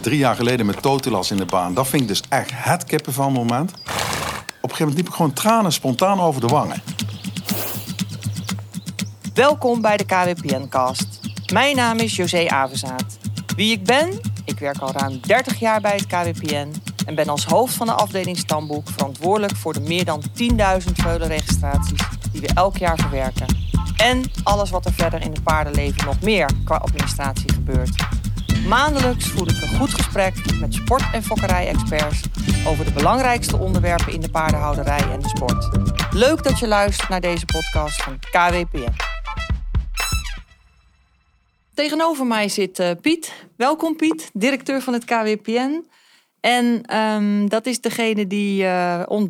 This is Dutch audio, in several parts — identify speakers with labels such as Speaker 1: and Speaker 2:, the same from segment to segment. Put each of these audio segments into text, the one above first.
Speaker 1: drie jaar geleden met Totilas in de baan. Dat vind ik dus echt het kippenvelmoment. Op een gegeven moment liep ik gewoon tranen spontaan over de wangen.
Speaker 2: Welkom bij de KWPN-cast. Mijn naam is José Avenzaat. Wie ik ben? Ik werk al ruim 30 jaar bij het KWPN en ben als hoofd van de afdeling Stamboek verantwoordelijk voor de meer dan 10.000 veulenregistraties die we elk jaar verwerken. En alles wat er verder in het paardenleven nog meer qua administratie gebeurt. Maandelijks voer ik een goed gesprek met sport- en fokkerij-experts over de belangrijkste onderwerpen in de paardenhouderij en de sport. Leuk dat je luistert naar deze podcast van KWPN. Tegenover mij zit uh, Piet. Welkom Piet, directeur van het KWPN. En um, dat is degene die uh, om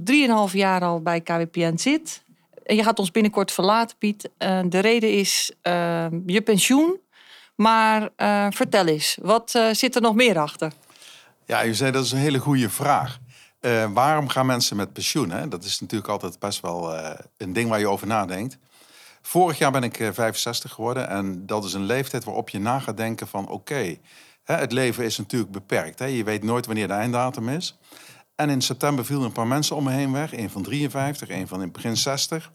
Speaker 2: 3,5 jaar al bij KWPN zit. En je gaat ons binnenkort verlaten, Piet. Uh, de reden is je pensioen. Maar vertel eens, wat zit er nog meer achter?
Speaker 1: Ja, u zei dat is een hele goede vraag. waarom gaan mensen met pensioen? Dat is natuurlijk altijd best wel een ding waar je over nadenkt. Vorig jaar ben ik 65 geworden en dat is een leeftijd waarop je na gaat denken van oké, het leven is natuurlijk beperkt. Hè? Je weet nooit wanneer de einddatum is. En in september vielen een paar mensen om me heen weg. Een van 53, een van in begin 60.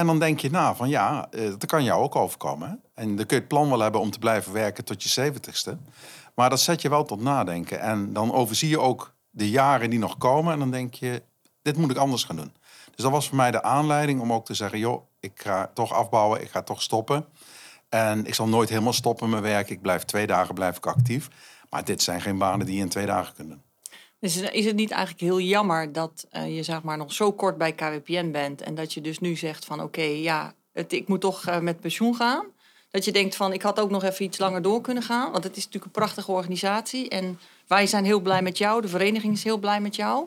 Speaker 1: En dan denk je na van ja, eh, dat kan jou ook overkomen. En dan kun je het plan wel hebben om te blijven werken tot je 70ste. Maar dat zet je wel tot nadenken. En dan overzie je ook de jaren die nog komen. En dan denk je, dit moet ik anders gaan doen. Dus dat was voor mij de aanleiding om ook te zeggen, joh, ik ga toch afbouwen, ik ga toch stoppen. En ik zal nooit helemaal stoppen met mijn werk. Ik blijf twee dagen blijf ik actief. Maar dit zijn geen banen die je in twee dagen kunt doen.
Speaker 2: Dus is het niet eigenlijk heel jammer dat uh, je zeg maar nog zo kort bij KWPN bent en dat je dus nu zegt van oké, ja, ik moet toch uh, met pensioen gaan. Dat je denkt van ik had ook nog even iets langer door kunnen gaan. Want het is natuurlijk een prachtige organisatie en wij zijn heel blij met jou. De vereniging is heel blij met jou.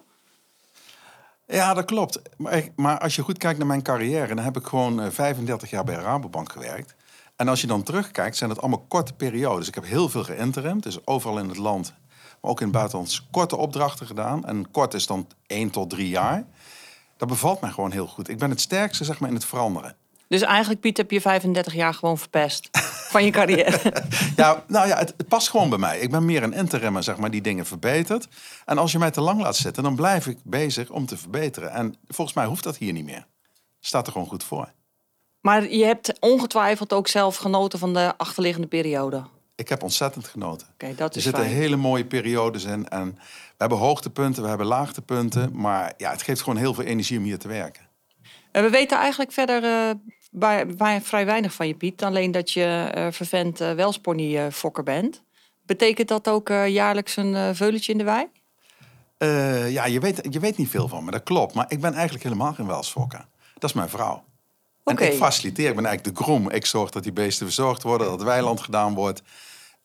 Speaker 1: Ja, dat klopt. Maar, maar als je goed kijkt naar mijn carrière, dan heb ik gewoon 35 jaar bij Rabobank gewerkt. En als je dan terugkijkt, zijn het allemaal korte periodes. Ik heb heel veel geïnterimd, dus overal in het land, maar ook in het buitenland, korte opdrachten gedaan. En kort is dan 1 tot 3 jaar. Dat bevalt mij gewoon heel goed. Ik ben het sterkste zeg maar, in het veranderen.
Speaker 2: Dus eigenlijk, Piet, heb je 35 jaar gewoon verpest van je carrière.
Speaker 1: ja, nou ja, het, het, past gewoon bij mij. Ik ben meer een interimmer, zeg maar, die dingen verbetert. En als je mij te lang laat zitten, dan blijf ik bezig om te verbeteren. En volgens mij hoeft dat hier niet meer. Staat er gewoon goed voor.
Speaker 2: Maar je hebt ongetwijfeld ook zelf genoten van de achterliggende periode.
Speaker 1: Ik heb ontzettend genoten.
Speaker 2: Okay, dat
Speaker 1: er zitten hele mooie periodes in. En we hebben hoogtepunten, we hebben laagtepunten. Maar ja, het geeft gewoon heel veel energie om hier te werken.
Speaker 2: En we weten eigenlijk verder uh, bij, bij, vrij weinig van je, Piet. Alleen dat je uh, vervent uh, welspony-fokker bent. Betekent dat ook jaarlijks een veulentje in de wei?
Speaker 1: ja, je weet, je weet niet veel van me, dat klopt. Maar ik ben eigenlijk helemaal geen welsfokker. Dat is mijn vrouw. En ik faciliteer, ik ben eigenlijk de groom. Ik zorg dat die beesten verzorgd worden, dat het weiland gedaan wordt.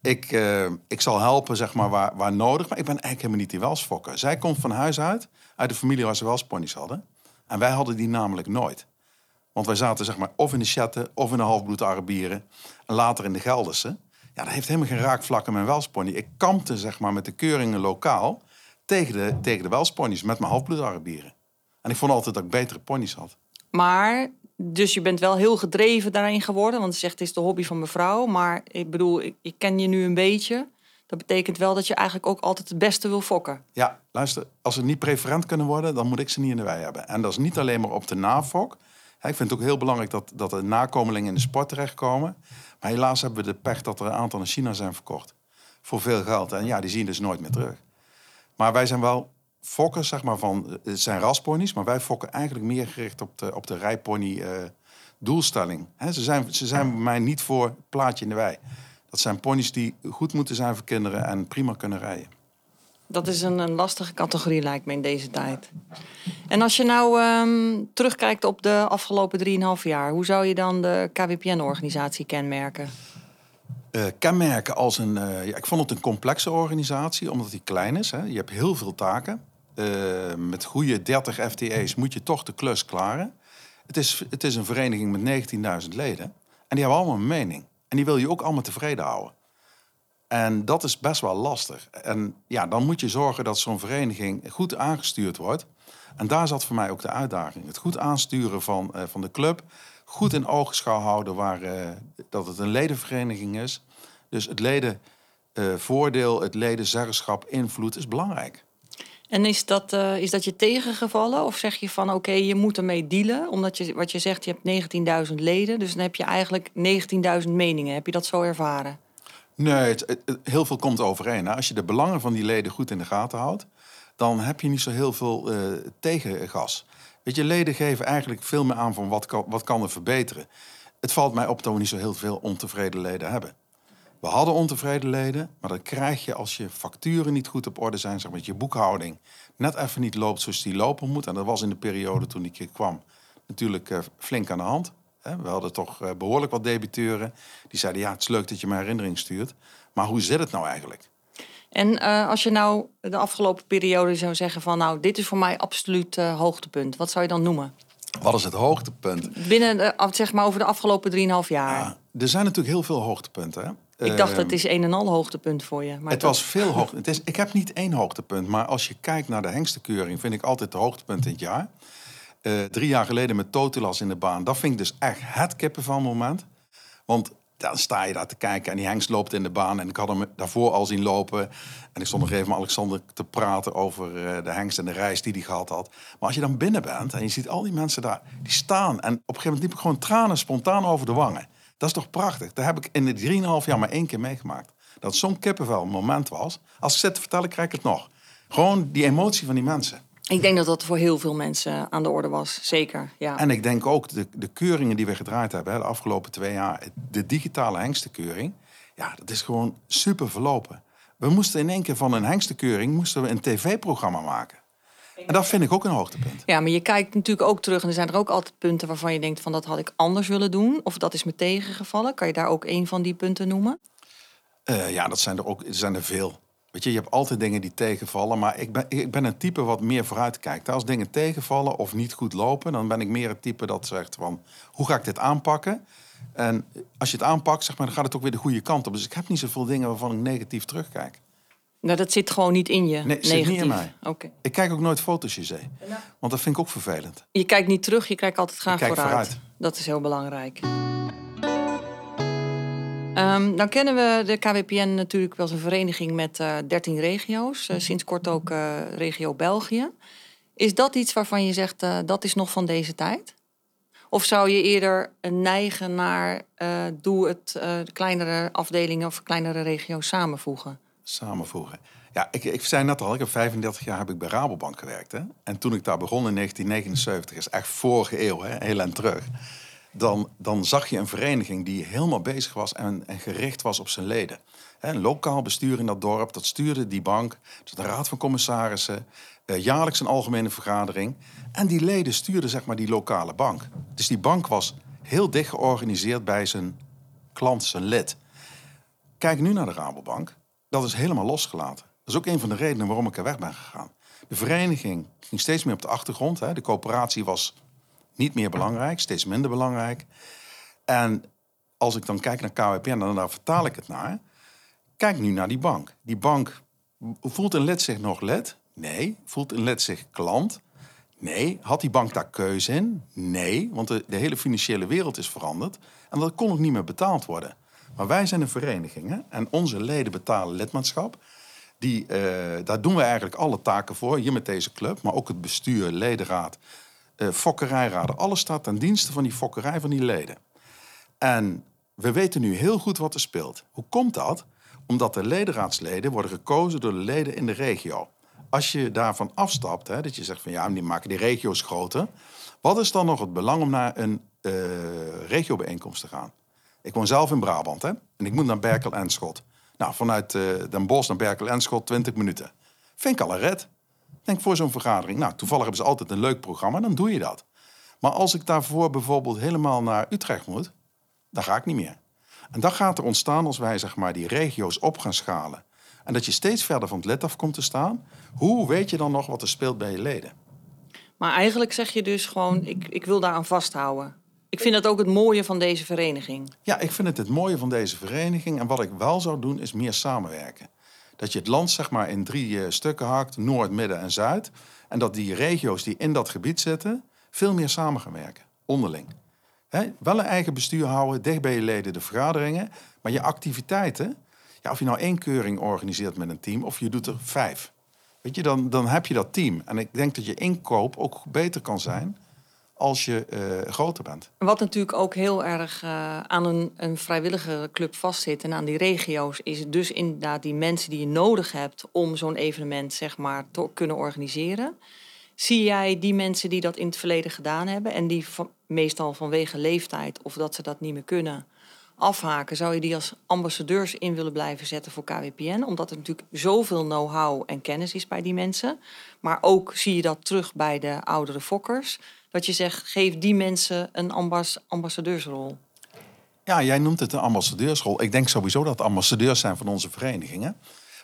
Speaker 1: Ik, uh, ik zal helpen, zeg maar, waar, waar nodig. Maar ik ben eigenlijk helemaal niet die welsfokker. Zij komt van huis uit, uit de familie waar ze welsponies hadden. En wij hadden die namelijk nooit. Want wij zaten, zeg maar, of in de Chatten, of in de halfbloed Arabieren. En later in de Gelderse. Ja, dat heeft helemaal geen raakvlakken met mijn welspony. Ik kampte, zeg maar, met de keuringen lokaal tegen de, tegen de welsponies met mijn halfbloed Arabieren. En ik vond altijd dat ik betere ponies had.
Speaker 2: Maar dus je bent wel heel gedreven daarin geworden. Want je zegt het is de hobby van mevrouw. Maar ik bedoel, ik, ken je nu een beetje. Dat betekent wel dat je eigenlijk ook altijd het beste wil fokken.
Speaker 1: Ja, luister. Als ze niet preferent kunnen worden, dan moet ik ze niet in de wei hebben. En dat is niet alleen maar op de nafok. Ik vind het ook heel belangrijk dat, dat de nakomelingen in de sport terechtkomen. Maar helaas hebben we de pech dat er een aantal naar China zijn verkocht. Voor veel geld. En ja, die zien dus nooit meer terug. Maar wij zijn wel fokken, zeg maar, van, het zijn rasponies, maar wij fokken eigenlijk meer gericht op de, op de rijpony uh, doelstelling. ze, zijn, ze zijn bij mij niet voor plaatje in de wei. Dat zijn ponies die goed moeten zijn voor kinderen en prima kunnen rijden.
Speaker 2: Dat is een, een lastige categorie, lijkt me, in deze tijd. En als je nou um, terugkijkt op de afgelopen 3,5 jaar, hoe zou je dan de KWPN-organisatie kenmerken?
Speaker 1: Uh, kenmerken als een. Uh, ja, ik vond het een complexe organisatie, omdat die klein is. Hè. Je hebt heel veel taken. Uh, met goede 30 FTE's moet je toch de klus klaren. Het is, het is een vereniging met 19.000 leden. En die hebben allemaal een mening. En die wil je ook allemaal tevreden houden. En dat is best wel lastig. En ja, dan moet je zorgen dat zo'n vereniging goed aangestuurd wordt. En daar zat voor mij ook de uitdaging. Het goed aansturen van, uh, van de club. Goed in oogschouw houden waar, uh, dat het een ledenvereniging is. Dus het leden eh, voordeel, het ledenzeggenschap, invloed is belangrijk.
Speaker 2: En is dat, uh, is dat je tegengevallen? Of zeg je van oké, je moet ermee dealen? Omdat je, wat je zegt, je hebt 19.000 leden. Dus dan heb je eigenlijk 19.000 meningen. Heb je dat zo ervaren?
Speaker 1: Nee, het, heel veel komt overeen. Als je de belangen van die leden goed in de gaten houdt, dan heb je niet zo heel veel uh, tegengas. Weet je, leden geven eigenlijk veel meer aan van wat wat kan er verbeteren. Het valt mij op dat we niet zo heel veel ontevreden leden hebben. We hadden ontevreden leden, maar dat krijg je als je facturen niet goed op orde zijn, zeg maar, je boekhouding net even niet loopt zoals die lopen moet. En dat was in de periode toen ik hier kwam natuurlijk uh, flink aan de hand. We hadden toch uh, behoorlijk wat debiteuren. Die zeiden, ja, het is leuk dat je me herinnering stuurt. Maar hoe zit het nou eigenlijk?
Speaker 2: En uh, als je nou de afgelopen periode zou zeggen van... nou, dit is voor mij absoluut hoogtepunt. Wat zou je dan noemen?
Speaker 1: Wat is het hoogtepunt?
Speaker 2: Binnen, de, zeg maar, over de afgelopen 3,5 jaar.
Speaker 1: Ja, er zijn natuurlijk heel veel hoogtepunten. Hè?
Speaker 2: Ik dacht, het is een en al hoogtepunt voor je.
Speaker 1: Maar het was veel hoogtepunt. Ik heb niet één hoogtepunt, maar als je kijkt naar de hengstekeuring... vind ik altijd de hoogtepunt in het jaar. Uh, drie jaar geleden met Totilas in de baan. Dat vind ik dus echt het kippenvelmoment. Want dan sta je daar te kijken en die hengst loopt in de baan. En ik had hem daarvoor al zien lopen. En ik stond nog even met Alexander te praten over uh, de hengst en de reis die hij gehad had. Maar als je dan binnen bent en je ziet al die mensen daar, die staan. En op een gegeven moment liep ik gewoon tranen spontaan over de wangen. Dat is toch prachtig? Dat heb ik in de 3,5 jaar maar één keer meegemaakt. Dat zo'n kippenvel moment was. Als ik zit te vertellen, krijg ik het nog. Gewoon die emotie van die mensen.
Speaker 2: Ik denk dat dat voor heel veel mensen aan de orde was, zeker. Ja.
Speaker 1: En ik denk ook de, de keuringen die we gedraaid hebben hè, de afgelopen twee jaar, de digitale hengstekeuring, ja, dat is gewoon super verlopen. We moesten in één keer van een hengstekeuring moesten we een tv-programma maken. En dat vind ik ook een hoogtepunt.
Speaker 2: Ja, maar je kijkt natuurlijk ook terug en er zijn er ook altijd punten waarvan je denkt van dat had ik anders willen doen. Of dat is me tegengevallen. Kan je daar ook een van die punten noemen?
Speaker 1: Uh, ja, dat zijn er ook er zijn er veel. Weet je, je hebt altijd dingen die tegenvallen, maar ik ben, ik ben een type wat meer vooruit kijkt. Als dingen tegenvallen of niet goed lopen, dan ben ik meer het type dat zegt van hoe ga ik dit aanpakken? En als je het aanpakt, zeg maar, dan gaat het ook weer de goede kant op. Dus ik heb niet zoveel dingen waarvan ik negatief terugkijk.
Speaker 2: Nou, dat zit gewoon niet in je.
Speaker 1: Nee,
Speaker 2: negatief. zit
Speaker 1: niet in mij. Okay. Ik kijk ook nooit foto's, je zei. Want dat vind ik ook vervelend.
Speaker 2: Je kijkt niet terug, je kijkt altijd graag vooruit. vooruit. Dat is heel belangrijk. Um, dan kennen we de KWPN natuurlijk wel als een vereniging met uh, eh, 13 regio's. Uh, sinds kort ook uh, regio België. Is dat iets waarvan je zegt dat is nog van deze tijd? Of zou je eerder neigen naar doe het de kleinere afdelingen of kleinere regio's samenvoegen?
Speaker 1: Samenvoegen. Ja, ik, ik zei net al, ik heb 35 jaar heb ik bij Rabobank gewerkt. Hè? En toen ik daar begon in 1979, is echt vorige eeuw, hè? heel lang terug dan, dan zag je een vereniging die helemaal bezig was en, en gericht was op zijn leden. een lokaal bestuur in dat dorp, dat stuurde die bank, de raad van commissarissen, eh, jaarlijks een algemene vergadering. En die leden stuurden zeg maar die lokale bank. Dus die bank was heel dicht georganiseerd bij zijn klant, zijn lid. Kijk nu naar de Rabobank, dat is helemaal losgelaten. Dat is ook een van de redenen waarom ik er weg ben gegaan. De vereniging ging steeds meer op de achtergrond. Hè. De coöperatie was niet meer belangrijk, steeds minder belangrijk. En als ik dan kijk naar KWPN, dan daar vertaal ik het naar. Kijk nu naar die bank. Die bank, voelt een lid zich nog lid? Nee. Voelt een lid zich klant? Nee. Had die bank daar keuze in? Nee. Want de, de hele financiële wereld is veranderd. En dat kon ook niet meer betaald worden. Maar wij zijn een vereniging hè? en onze leden betalen lidmaatschap. Die, uh, daar doen we eigenlijk alle taken voor, hier met deze club. Maar ook het bestuur, ledenraad, uh, fokkerijraden. Alles staat ten dienste van die fokkerij van die leden. En we weten nu heel goed wat er speelt. Hoe komt dat? Omdat de ledenraadsleden worden gekozen door de leden in de regio. Als je daarvan afstapt, hè, dat je zegt van ja, die maken die regio's groter. Wat is dan nog het belang om naar een uh, regiobijeenkomst te gaan? Ik woon zelf in Brabant hè, en ik moet naar Berkel en Schot. Nou, vanuit uh, Den Bosch naar Berkel en Schot 20 minuten. Vind ik al een red. Denk voor zo'n vergadering, nou, toevallig hebben ze altijd een leuk programma, dan doe je dat. Maar als ik daarvoor bijvoorbeeld helemaal naar Utrecht moet, dan ga ik niet meer. En dat gaat er ontstaan als wij zeg maar, die regio's op gaan schalen. En dat je steeds verder van het lid af komt te staan. Hoe weet je dan nog wat er speelt bij je leden?
Speaker 2: Maar eigenlijk zeg je dus gewoon, ik, ik wil daaraan vasthouden. Ik vind dat ook het mooie van deze vereniging.
Speaker 1: Ja, ik vind het het mooie van deze vereniging. En wat ik wel zou doen, is meer samenwerken dat je het land zeg maar in drie uh, stukken hakt, Noord, Midden en Zuid. En dat die regio's die in dat gebied zitten, veel meer samen gaan werken, onderling. Wel een eigen bestuur houden, dicht bij je leden de vergaderingen. Maar je activiteiten, Ja, of je nou één keuring organiseert met een team of je doet er vijf. Weet je, dan, dan heb je dat team. En ik denk dat je inkoop ook beter kan zijn als je uh, groter bent.
Speaker 2: Wat natuurlijk ook heel erg uh, aan een, een vrijwillige club vastzit en aan die regio's, is dus inderdaad die mensen die je nodig hebt om zo'n evenement zeg maar te kunnen organiseren. Zie jij die mensen die dat in het verleden gedaan hebben en die meestal vanwege leeftijd of dat ze dat niet meer kunnen afhaken, zou je die als ambassadeurs in willen blijven zetten voor KWPN? Omdat er natuurlijk zoveel know-how en kennis is bij die mensen. Maar ook zie je dat terug bij de oudere fokkers. Dat je zegt, geef die mensen een ambassadeursrol.
Speaker 1: Ja, jij noemt het een ambassadeursrol. Ik denk sowieso dat ambassadeurs zijn van onze verenigingen.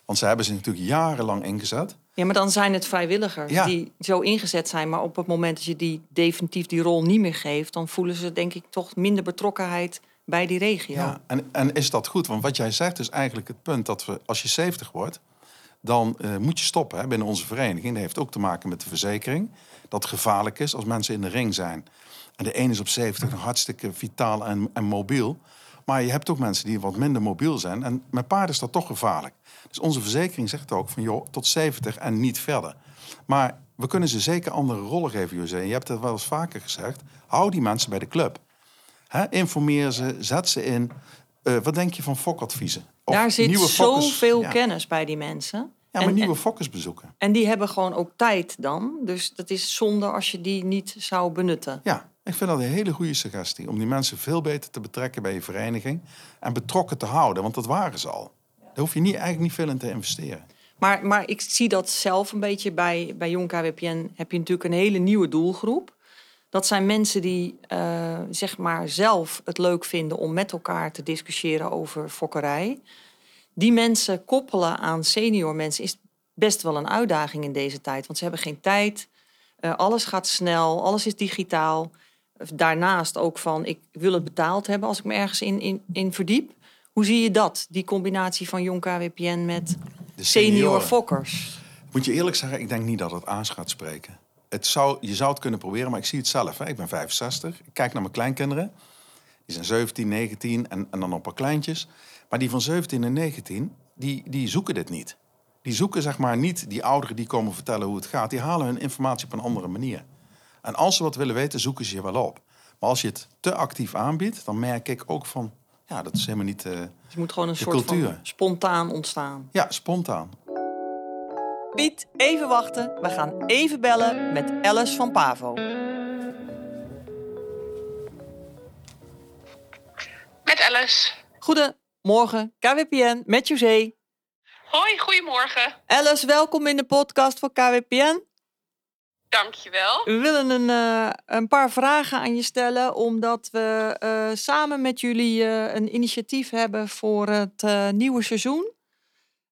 Speaker 1: Want ze hebben ze natuurlijk jarenlang ingezet.
Speaker 2: Ja, maar dan zijn het vrijwilligers die zo ingezet zijn. Maar op het moment dat je die definitief die rol niet meer geeft, dan voelen ze denk ik toch minder betrokkenheid bij die regio.
Speaker 1: Ja, en, en is dat goed? Want wat jij zegt is eigenlijk het punt dat we, als je 70 wordt, dan uh, moet je stoppen hè, binnen onze vereniging. Dat heeft ook te maken met de verzekering. Dat gevaarlijk is als mensen in de ring zijn. En de een is op 70 nog hartstikke vitaal en, en mobiel. Maar je hebt ook mensen die wat minder mobiel zijn. En met paarden is dat toch gevaarlijk. Dus onze verzekering zegt ook van joh, tot 70 en niet verder. Maar we kunnen ze zeker andere rollen geven, José. Je hebt het wel eens vaker gezegd. Hou die mensen bij de club. He, informeer ze, zet ze in. Uh, wat denk je van fokadviezen?
Speaker 2: Of Daar zit zoveel ja. kennis bij die mensen.
Speaker 1: Ja, maar en, nieuwe fokkers bezoeken.
Speaker 2: En die hebben gewoon ook tijd dan. Dus dat is zonde als je die niet zou benutten.
Speaker 1: Ja, ik vind dat een hele goede suggestie. Om die mensen veel beter te betrekken bij je vereniging. En betrokken te houden, want dat waren ze al. Daar hoef je niet, eigenlijk niet veel in te investeren.
Speaker 2: Maar, maar ik zie dat zelf een beetje bij, bij Jong KWPN. Heb je natuurlijk een hele nieuwe doelgroep. Dat zijn mensen die uh, zeg maar zelf het leuk vinden om met elkaar te discussiëren over fokkerij. Die mensen koppelen aan senior mensen is best wel een uitdaging in deze tijd. Want ze hebben geen tijd. Uh, alles gaat snel, alles is digitaal. Daarnaast ook van ik wil het betaald hebben als ik me ergens in, in, in verdiep. Hoe zie je dat, die combinatie van jong KWPN met senior fokkers?
Speaker 1: Moet je eerlijk zeggen, ik denk niet dat het aan gaat spreken het zou, je zou het kunnen proberen, maar ik zie het zelf. Hè. Ik ben 65. Ik kijk naar mijn kleinkinderen. Die zijn 17, 19 en, en dan nog een paar kleintjes. Maar die van 17 en 19, die, die zoeken dit niet. Die zoeken zeg maar niet die ouderen die komen vertellen hoe het gaat. Die halen hun informatie op een andere manier. En als ze wat willen weten, zoeken ze je wel op. Maar als je het te actief aanbiedt, dan merk ik ook van... Ja, dat is helemaal niet uh,
Speaker 2: Je moet gewoon een soort cultuur. van spontaan ontstaan.
Speaker 1: Ja, spontaan.
Speaker 2: Piet, even wachten. We gaan even bellen met Alice van Pavo.
Speaker 3: Met Alice.
Speaker 2: Goedemorgen, KWPN met José.
Speaker 3: Hoi, goedemorgen.
Speaker 2: Alice, welkom in de podcast van KWPN.
Speaker 3: Dankjewel.
Speaker 2: We willen een, uh, een paar vragen aan je stellen, omdat we uh, samen met jullie uh, een initiatief hebben voor het nieuwe seizoen.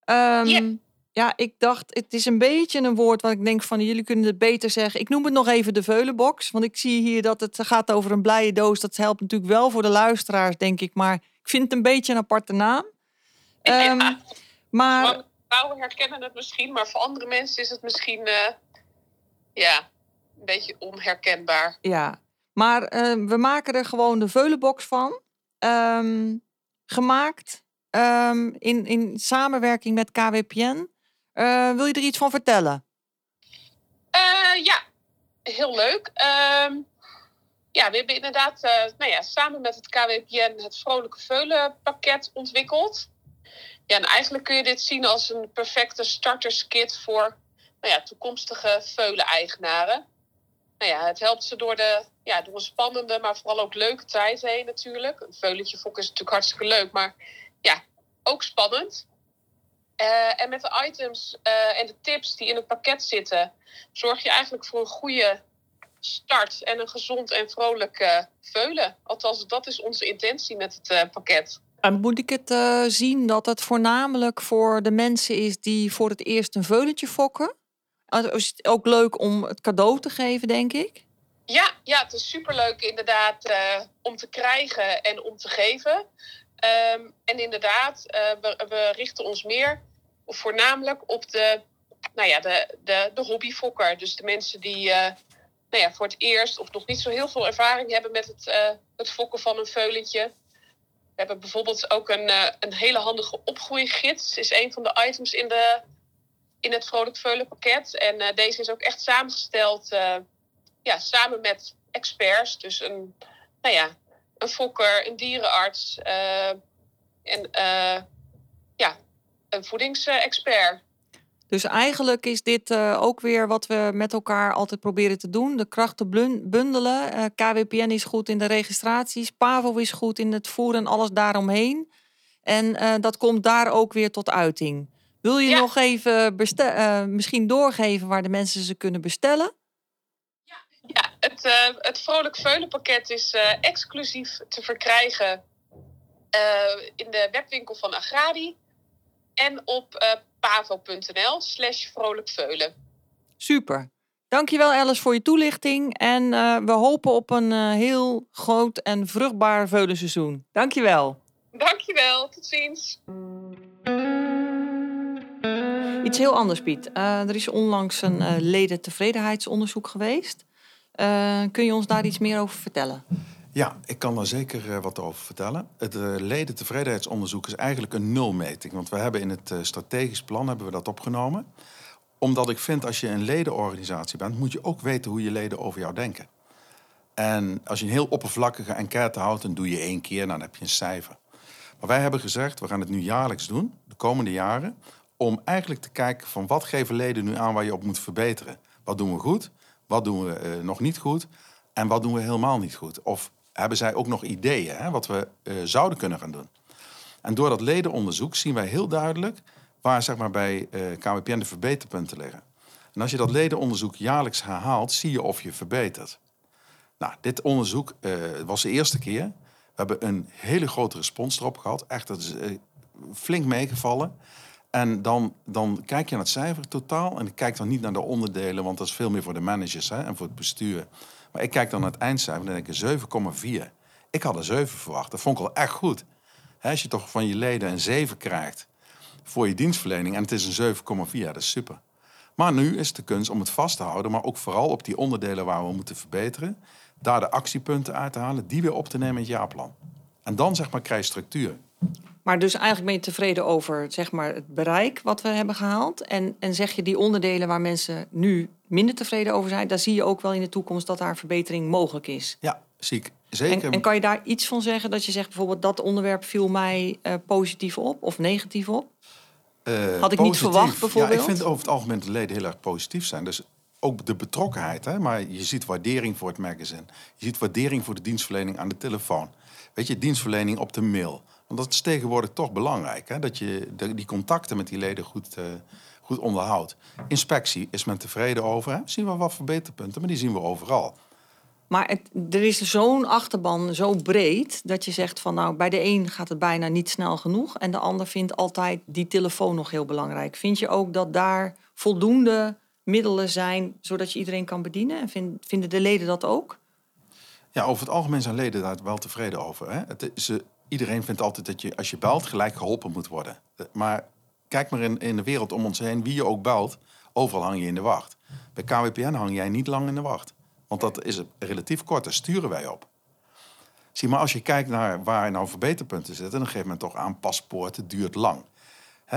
Speaker 2: Um. Ja, ik dacht, het is een beetje een woord wat ik denk van jullie kunnen het beter zeggen. Ik noem het nog even de veulenbox. Want ik zie hier dat het gaat over een blije doos. Dat helpt natuurlijk wel voor de luisteraars, denk ik. Maar ik vind het een beetje een aparte naam.
Speaker 3: Ja. Um, maar... Vrouwen herkennen het misschien, maar voor andere mensen is het misschien uh, ja, een beetje onherkenbaar.
Speaker 2: Ja, maar uh, we maken er gewoon de veulenbox van. Um, gemaakt um, in, in samenwerking met KWPN. Uh, wil je er iets van vertellen?
Speaker 3: Uh, ja, heel leuk. Ja, we hebben inderdaad uh, nou ja, samen met het KWPN het Vrolijke Veulen pakket ontwikkeld. Ja, en eigenlijk kun je dit zien als een perfecte starterskit voor nou ja, toekomstige veulen-eigenaren. Nou ja, het helpt ze door, de, ja, door een spannende, maar vooral ook leuke tijd heen natuurlijk. Een veulentje fokken is natuurlijk hartstikke leuk, maar ja, ook spannend. Uh, en met de items uh, en de tips die in het pakket zitten, zorg je eigenlijk voor een goede start en een gezond en vrolijk uh, veulen. Althans, dat is onze intentie met het pakket.
Speaker 2: En moet ik het zien dat het voornamelijk voor de mensen is die voor het eerst een veulentje fokken? Is het ook leuk om het cadeau te geven, denk ik?
Speaker 3: Ja, ja het is superleuk inderdaad om te krijgen en om te geven. Um, en inderdaad, uh, we, we, richten ons meer of voornamelijk op de, nou ja, de, de, de hobbyfokker. Dus de mensen die nou ja, voor het eerst of nog niet zo heel veel ervaring hebben met het, uh, het fokken van een veulentje. We hebben bijvoorbeeld ook een, eh, een hele handige opgroeigids. Is een van de items in, de, in het Vrolijk Veulen pakket. En eh, deze is ook echt samengesteld eh, ja, samen met experts. Dus een, nou ja, een fokker, een dierenarts en ja, een voedingsexpert.
Speaker 2: Dus eigenlijk is dit uh, ook weer wat we met elkaar altijd proberen te doen. De krachten bundelen. Uh, KWPN is goed in de registraties. PAVO is goed in het voeren en alles daaromheen. En uh, dat komt daar ook weer tot uiting. Wil je ja. nog even misschien doorgeven waar de mensen ze kunnen bestellen?
Speaker 3: Ja, ja het, het Vrolijk Veulen pakket is exclusief te verkrijgen in de webwinkel van Agrari. En op pavo.nl slash vrolijkveulen.
Speaker 2: Super. Dankjewel Alice voor je toelichting. En uh, we hopen op een uh, heel groot en vruchtbaar veulenseizoen. Dankjewel.
Speaker 3: Dankjewel. Tot ziens.
Speaker 2: Iets heel anders, Piet. Uh, er is onlangs een ledentevredenheidsonderzoek geweest. kun je ons daar iets meer over vertellen?
Speaker 1: Ja, ik kan daar zeker uh, wat over vertellen. Het uh, ledentevredenheidsonderzoek is eigenlijk een nulmeting. Want we hebben in het uh, strategisch plan hebben we dat opgenomen. Omdat ik vind, als je een ledenorganisatie bent, moet je ook weten hoe je leden over jou denken. En als je een heel oppervlakkige enquête houdt, dan doe je één keer, dan heb je een cijfer. Maar wij hebben gezegd, we gaan het nu jaarlijks doen, de komende jaren, om eigenlijk te kijken van wat geven leden nu aan waar je op moet verbeteren. Wat doen we goed, wat doen we nog niet goed en wat doen we helemaal niet goed. Of hebben zij ook nog ideeën hè, wat we uh, zouden kunnen gaan doen. En door dat ledenonderzoek zien wij heel duidelijk waar zeg maar, bij eh, KWPN de verbeterpunten liggen. En als je dat ledenonderzoek jaarlijks herhaalt, zie je of je verbetert. Nou, dit onderzoek uh, was de eerste keer. We hebben een hele grote respons erop gehad. Echt, dat is flink meegevallen. En dan, dan kijk je naar het cijfer totaal. En kijk dan niet naar de onderdelen, want dat is veel meer voor de managers hè, en voor het bestuur. Maar ik kijk dan naar het eindcijfer en denk ik 7,4. Ik had een 7 verwacht. Dat vond ik al echt goed. als je toch van je leden een 7 krijgt voor je dienstverlening en het is een 7,4, dat is super. Maar nu is de kunst om het vast te houden, maar ook vooral op die onderdelen waar we moeten verbeteren, daar de actiepunten uit te halen, die weer op te nemen in het jaarplan. En dan zeg maar krijg je structuur.
Speaker 2: Maar dus eigenlijk ben je tevreden over zeg maar, het bereik wat we hebben gehaald. En, en zeg je die onderdelen waar mensen nu minder tevreden over zijn, daar zie je ook wel in de toekomst dat daar verbetering mogelijk is.
Speaker 1: Ja, zie ik zeker.
Speaker 2: En, en kan je daar iets van zeggen dat je zegt bijvoorbeeld dat onderwerp viel mij uh, positief op of negatief op? Uh, Had ik niet verwacht bijvoorbeeld?
Speaker 1: Ja, ik vind over het algemeen de leden heel erg positief zijn. Dus ook de betrokkenheid. Hè? Maar je ziet waardering voor het magazine. Je ziet waardering voor de dienstverlening aan de telefoon. Weet je, dienstverlening op de mail. Want dat is tegenwoordig toch belangrijk. Hè? Dat je die contacten met die leden goed, uh, goed onderhoudt. Inspectie is men tevreden over. Hè? Zien we wat verbeterpunten, maar die zien we overal.
Speaker 2: Maar het, er is zo'n achterban zo breed dat je zegt van nou bij de een gaat het bijna niet snel genoeg en de ander vindt altijd die telefoon nog heel belangrijk. Vind je ook dat daar voldoende middelen zijn zodat je iedereen kan bedienen en vinden de leden dat ook?
Speaker 1: Ja, over het algemeen zijn leden daar wel tevreden over. Hè? Het, ze, iedereen vindt altijd dat je als je belt gelijk geholpen moet worden. Maar kijk maar in, in de wereld om ons heen, wie je ook belt, overal hang je in de wacht. Bij KWPN hang jij niet lang in de wacht. Want dat is relatief kort, daar sturen wij op. Zie maar, als je kijkt naar waar nou verbeterpunten zitten, dan geeft men toch aan paspoorten duurt lang.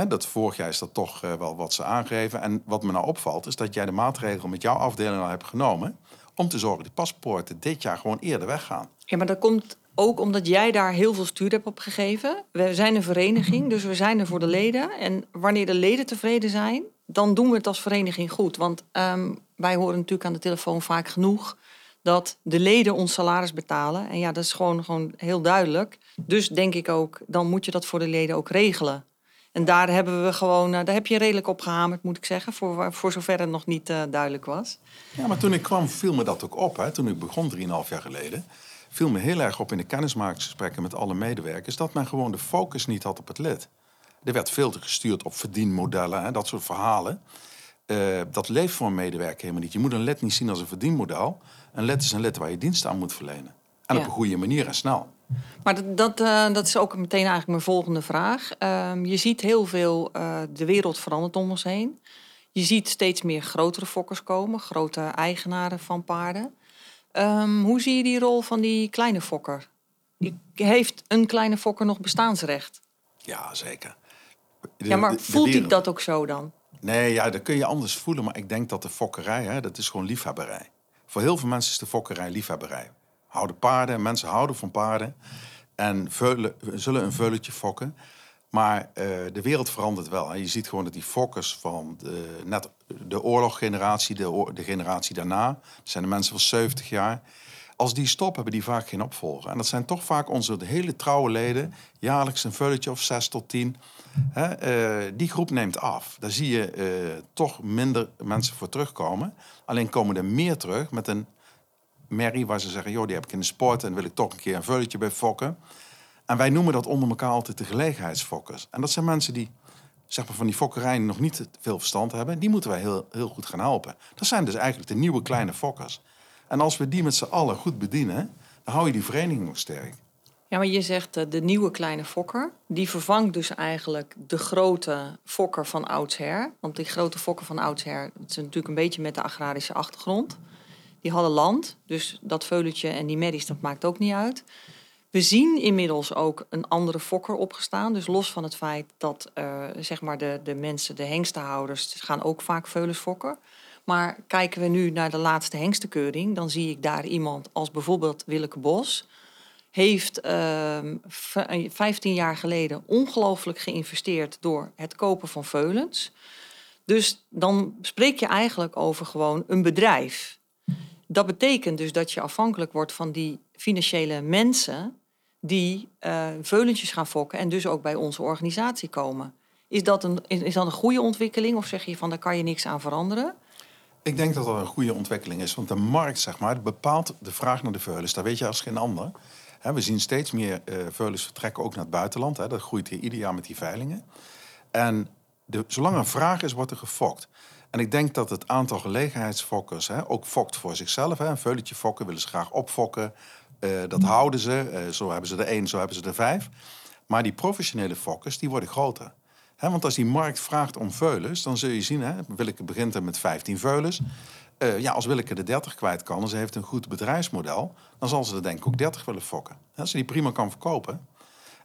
Speaker 1: Dat vorig jaar is dat toch uh, wel wat ze aangeven. En wat me nou opvalt, is dat jij de maatregel met jouw afdeling al hebt genomen. Om te zorgen dat die paspoorten dit jaar gewoon eerder weggaan.
Speaker 2: Ja, maar dat komt ook omdat jij daar heel veel stuur hebt op gegeven. We zijn een vereniging, dus we zijn er voor de leden. En wanneer de leden tevreden zijn, dan doen we het als vereniging goed. Want um, wij horen natuurlijk aan de telefoon vaak genoeg dat de leden ons salaris betalen. En ja, dat is gewoon, gewoon heel duidelijk. Dus denk ik ook, dan moet je dat voor de leden ook regelen. En daar hebben we gewoon, uh, daar heb je redelijk op gehamerd, moet ik zeggen, voor, voor zover het nog niet uh, duidelijk was.
Speaker 1: Ja, maar toen ik kwam, viel me dat ook op. Hè? Toen ik begon, 3,5 jaar geleden viel me heel erg op in de kennismakingsgesprekken met alle medewerkers dat men gewoon de focus niet had op het lid. Er werd veel te gestuurd op verdienmodellen en dat soort verhalen. Uh, dat leeft voor een medewerker helemaal niet. Je moet een lid niet zien als een verdienmodel. Een lid is een lid waar je dienst aan moet verlenen. En ja. op een goede manier en snel.
Speaker 2: Maar dat, dat, uh, dat is ook meteen eigenlijk mijn volgende vraag. Uh, je ziet heel veel, uh, de wereld verandert om ons heen. Je ziet steeds meer grotere fokkers komen, grote eigenaren van paarden. Um, hoe zie je die rol van die kleine fokker? heeft een kleine fokker nog bestaansrecht?
Speaker 1: Ja, zeker. De-
Speaker 2: ja, maar
Speaker 1: de- de
Speaker 2: voelt hij dat ook zo dan?
Speaker 1: Nee, ja, dat kun je anders voelen. Maar ik denk dat de fokkerij, hè, dat is gewoon liefhebberij. Voor heel veel mensen is de fokkerij liefhebberij. Houden paarden, mensen houden van paarden. En zullen een veulentje fokken. Maar eh, de wereld verandert wel. Hè. Je ziet gewoon dat die fokkers van de, net de oorloggeneratie, de, de generatie daarna... dat zijn de mensen van 70 jaar... Als die stoppen, hebben die vaak geen opvolger. En dat zijn toch vaak onze hele trouwe leden. Jaarlijks een vulletje of zes tot tien. Hè, eh, die groep neemt af. Daar zie je eh, toch minder mensen voor terugkomen. Alleen komen er meer terug met een merrie waar ze zeggen... joh, die heb ik in de sport en wil ik toch een keer een vulletje bij fokken. En wij noemen dat onder elkaar altijd de gelegenheidsfokkers. En dat zijn mensen die zeg maar, van die fokkerijen nog niet veel verstand hebben. Die moeten wij heel, heel goed gaan helpen. Dat zijn dus eigenlijk de nieuwe kleine fokkers. En als we die met z'n allen goed bedienen... dan hou je die vereniging nog sterk.
Speaker 2: Ja, maar je zegt eh, de nieuwe kleine fokker. Die vervangt dus eigenlijk de grote fokker van oudsher. Want die grote fokker van oudsher, dat is natuurlijk een beetje met de agrarische achtergrond. Die hadden land, dus dat veulentje en die merries, dat maakt ook niet uit. We zien inmiddels ook een andere fokker opgestaan. Dus los van het feit dat eh, zeg maar de, de mensen, de hengstenhouders, gaan ook vaak veulens fokken. Maar kijken we nu naar de laatste hengstenkeuring, dan zie ik daar iemand als bijvoorbeeld Willeke Bos heeft ehm, v- 15 jaar geleden ongelooflijk geïnvesteerd door het kopen van veulens. Dus dan spreek je eigenlijk over gewoon een bedrijf. Dat betekent dus dat je afhankelijk wordt van die financiële mensen die eh veulentjes gaan fokken en dus ook bij onze organisatie komen. Is dat, een, is dat een goede ontwikkeling of zeg je van daar kan je niks aan veranderen?
Speaker 1: Ik denk dat dat een goede ontwikkeling is. Want de markt zeg maar, bepaalt de vraag naar de veulens. Daar weet je als geen ander. We zien steeds meer eh veulens vertrekken ook naar het buitenland. Dat groeit hier ieder jaar met die veilingen. En de, zolang er vraag is, wordt er gefokt. En ik denk dat het aantal gelegenheidsfokkers hè, ook fokt voor zichzelf. Hè. Een veulentje fokken willen ze graag opfokken. Eh, dat houden ze. Eh, zo hebben ze er één, zo hebben ze er vijf. Maar die professionele fokkers, die worden groter. Hè, want als die markt vraagt om veulens, dan zul je zien... Hè, Willeke begint er met 15 veulens. Eh, ja, als Willeke de 30 kwijt kan en ze heeft een goed bedrijfsmodel... dan zal ze er denk ik ook 30 willen fokken. Als ze die prima kan verkopen.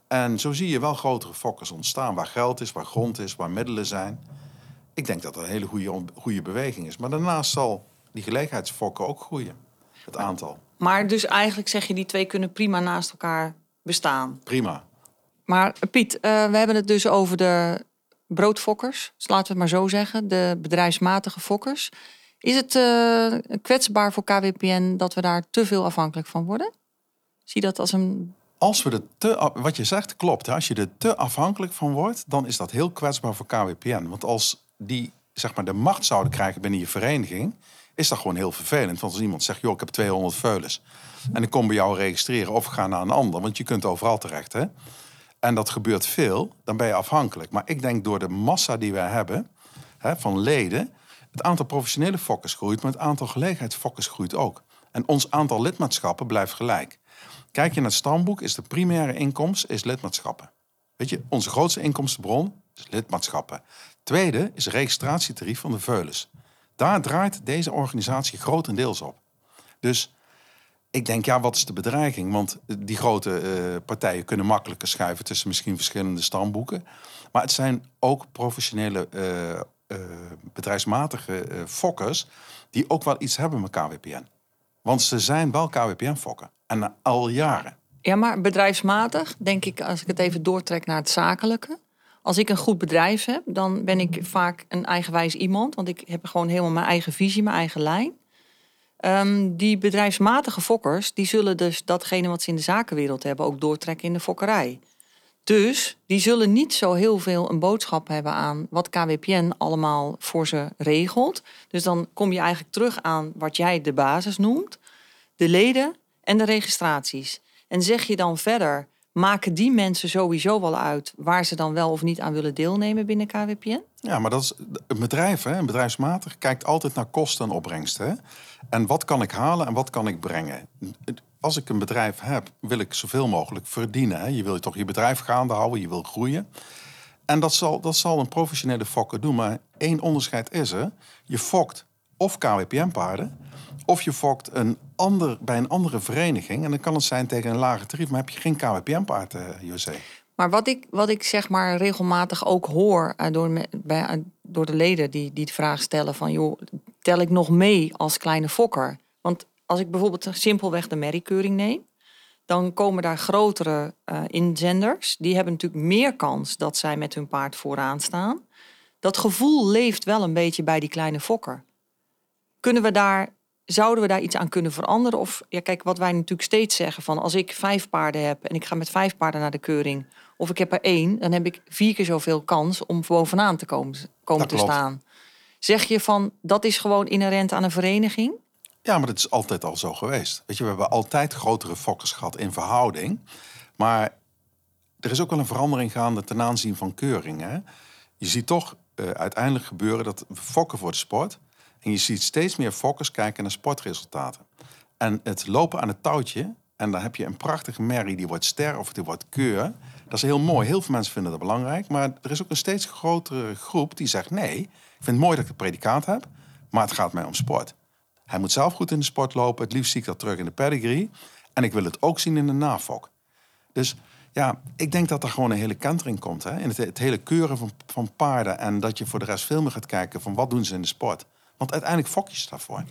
Speaker 1: En zo zie je wel grotere fokkers ontstaan... waar geld is, waar grond is, waar middelen zijn. Ik denk dat dat een hele goede, goede beweging is. Maar daarnaast zal die gelegenheidsfokken ook groeien. Het aantal.
Speaker 2: Maar dus eigenlijk zeg je die twee kunnen prima naast elkaar bestaan.
Speaker 1: Prima.
Speaker 2: Maar eh, Piet, eh, we hebben het dus over de broodfokkers. Dus laten we het maar zo zeggen. De bedrijfsmatige fokkers. Is het eh, kwetsbaar voor KWPN dat we daar te veel afhankelijk van worden? Zie je dat als een...
Speaker 1: Als we er te, wat je zegt klopt. Hè? Als je er te afhankelijk van wordt, dan is dat heel kwetsbaar voor KWPN. Want als die zeg maar, de macht zouden krijgen binnen je vereniging, is dat gewoon heel vervelend. Want als iemand zegt, joh, ik heb 200 veulens. En ik kom bij jou registreren of ga naar een ander. Want je kunt overal terecht. Hè? En dat gebeurt veel, dan ben je afhankelijk. Maar ik denk door de massa die wij hebben, hè, van leden... het aantal professionele fokkers groeit, maar het aantal gelegenheidsfokkers groeit ook. En ons aantal lidmaatschappen blijft gelijk. Kijk je naar het stamboek, is de primaire inkomst is lidmaatschappen. Weet je, onze grootste inkomstenbron is lidmaatschappen. Tweede is registratietarief van de veulens. Daar draait deze organisatie grotendeels op. Dus ik denk, ja, wat is de bedreiging? Want die grote eh, partijen kunnen makkelijker schuiven tussen misschien verschillende stamboeken. Maar het zijn ook professionele, eh, eh, bedrijfsmatige fokkers die ook wel iets hebben met KWPN. Want ze zijn wel KWPN-fokken. En al jaren.
Speaker 2: Ja, maar bedrijfsmatig, denk ik, als ik het even doortrek naar het zakelijke. Als ik een goed bedrijf heb, dan ben ik vaak een eigenwijs iemand. Want ik heb gewoon helemaal mijn eigen visie, mijn eigen lijn. Ehm, die bedrijfsmatige fokkers, die zullen dus datgene wat ze in de zakenwereld hebben ook doortrekken in de fokkerij. Dus die zullen niet zo heel veel een boodschap hebben aan wat KWPN allemaal voor ze regelt. Dus dan kom je eigenlijk terug aan wat jij de basis noemt. De leden en de registraties. En zeg je dan verder, maken die mensen sowieso wel uit waar ze dan wel of niet aan willen deelnemen binnen KWPN?
Speaker 1: Ja, maar dat is, een bedrijf, hè, een bedrijfsmatig, kijkt altijd naar kosten en opbrengsten. En wat kan ik halen en wat kan ik brengen? Als ik een bedrijf heb, wil ik zoveel mogelijk verdienen. Hè? Je wil toch je bedrijf gaande houden, je wil groeien. En dat zal, dat zal een professionele fokker doen. Maar één onderscheid is er. Je fokt of KWPN-paarden, of je fokt een ander, bij een andere vereniging. En dan kan het zijn tegen een lage tarief, maar heb je geen KWPN-paard, uh, José.
Speaker 2: Maar wat ik, wat ik zeg maar regelmatig ook hoor uh, door, bij, uh, door de leden die, die de vraag stellen van... joh, tel ik nog mee als kleine fokker? Want als ik bijvoorbeeld simpelweg de merriekeuring neem... dan komen daar grotere uh, inzenders. Die hebben natuurlijk meer kans dat zij met hun paard vooraan staan. Dat gevoel leeft wel een beetje bij die kleine fokker. Kunnen we daar zouden we daar iets aan kunnen veranderen? Of ja, kijk, wat wij natuurlijk steeds zeggen: van als ik vijf paarden heb en ik ga met vijf paarden naar de keuring, of ik heb er één, dan heb ik vier keer zoveel kans om bovenaan te komen, komen te staan. Zeg je van dat is gewoon inherent aan een vereniging?
Speaker 1: Ja, maar dat is altijd al zo geweest. Weet je, we hebben altijd grotere fokkers gehad in verhouding. Maar er is ook wel een verandering gaande ten aanzien van keuringen. Je ziet toch uh, uiteindelijk gebeuren dat fokken voor de sport. En je ziet steeds meer fokkers kijken naar sportresultaten. En het lopen aan het touwtje, en dan heb je een prachtige merrie die wordt ster of die wordt keur. Dat is heel mooi. Heel veel mensen vinden dat belangrijk. Maar er is ook een steeds grotere groep die zegt: nee, ik vind het mooi dat ik het predicaat heb, maar het gaat mij om sport. Hij moet zelf goed in de sport lopen. Het liefst zie ik dat terug in de pedigree. En ik wil het ook zien in de nafok. Dus ja, ik denk dat er gewoon een hele kantering komt. Hè? In het, het hele keuren van, van paarden. En dat je voor de rest veel meer gaat kijken van wat doen ze in de sport. Want uiteindelijk fok je ze daarvoor.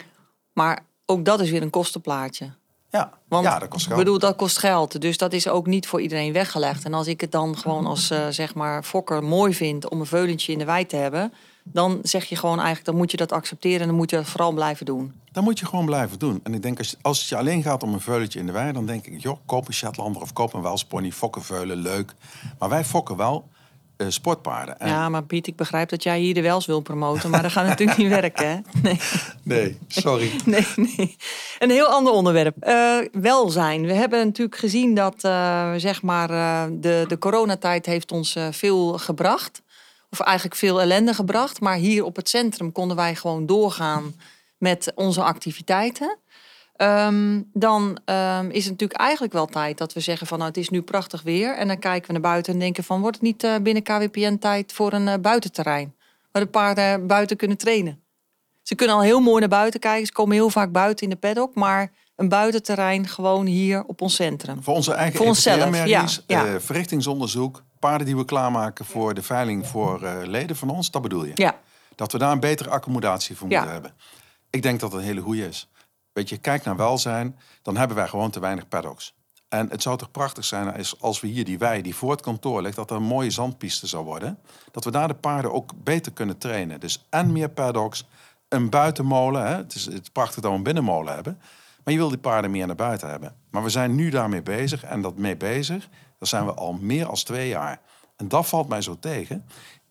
Speaker 2: Maar ook dat is weer een kostenplaatje.
Speaker 1: Ja,
Speaker 2: Want,
Speaker 1: ja dat kost geld.
Speaker 2: Ik bedoel, dat kost geld. Dus dat is ook niet voor iedereen weggelegd. En als ik het dan gewoon als uh, zeg maar fokker mooi vind om een veulentje in de wei te hebben, dan zeg je gewoon eigenlijk, dan moet je dat accepteren en dan moet je dat vooral blijven doen.
Speaker 1: Dan moet je gewoon blijven doen. En ik denk, als, als het je alleen gaat om een veulentje in de wei, dan denk ik, joh, koop een Shetlander of koop een Welspony, fokken veulen, leuk. Maar wij fokken wel sportpaarden.
Speaker 2: En... Ja, maar Piet, ik begrijp dat jij hier de Wels wil promoten, maar dat gaat natuurlijk niet werken, hè?
Speaker 1: Nee, nee sorry.
Speaker 2: nee, nee. Een heel ander onderwerp. Uh, welzijn. We hebben natuurlijk gezien dat, uh, zeg maar, de, de coronatijd heeft ons veel gebracht. Of eigenlijk veel ellende gebracht. Maar hier op het centrum konden wij gewoon doorgaan met onze activiteiten. Um, dan um, is het natuurlijk eigenlijk wel tijd dat we zeggen van nou, het is nu prachtig weer. En dan kijken we naar buiten en denken van wordt het niet uh, binnen KWPN tijd voor een uh, buitenterrein? Waar de paarden buiten kunnen trainen. Ze kunnen al heel mooi naar buiten kijken. Ze komen heel vaak buiten in de paddock. Maar een buitenterrein gewoon hier op ons centrum.
Speaker 1: Voor onze eigen
Speaker 2: voor onszelf, ja,
Speaker 1: ja. Uh, verrichtingsonderzoek. Paarden die we klaarmaken voor de veiling voor leden van ons. Dat bedoel je?
Speaker 2: Ja.
Speaker 1: Dat we daar een betere accommodatie voor moeten hebben. Ik denk dat het een hele goede is. Weet je, kijk naar welzijn, dan hebben wij gewoon te weinig paddocks. En het zou toch prachtig zijn als we hier die wei die voor het kantoor ligt, dat er een mooie zandpiste zou worden. Dat we daar de paarden ook beter kunnen trainen. Dus en meer paddocks, een buitenmolen. Hè? Het, is, het prachtig dat we een binnenmolen hebben. Maar je wil die paarden meer naar buiten hebben. Maar we zijn nu daarmee bezig. En dat mee bezig, dat zijn we al meer dan twee jaar. En dat valt mij zo tegen.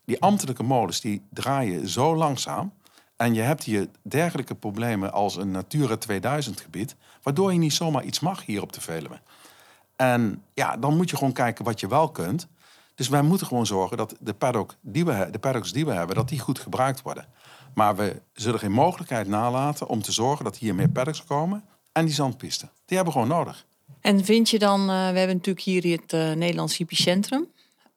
Speaker 1: Die ambtelijke molens die draaien zo langzaam. En je hebt hier dergelijke problemen als een Natura 2000 gebied, waardoor je niet zomaar iets mag hier op de Veluwe. En ja, dan moet je gewoon kijken wat je wel kunt. Dus wij moeten gewoon zorgen dat de, paddock die we, de paddocks die we hebben, dat die goed gebruikt worden. Maar we zullen geen mogelijkheid nalaten om te zorgen dat hier meer paddocks komen en die zandpisten. Die hebben we gewoon nodig.
Speaker 2: En vind je dan, uh, we hebben natuurlijk hier het uh, Nederlands Hypicentrum.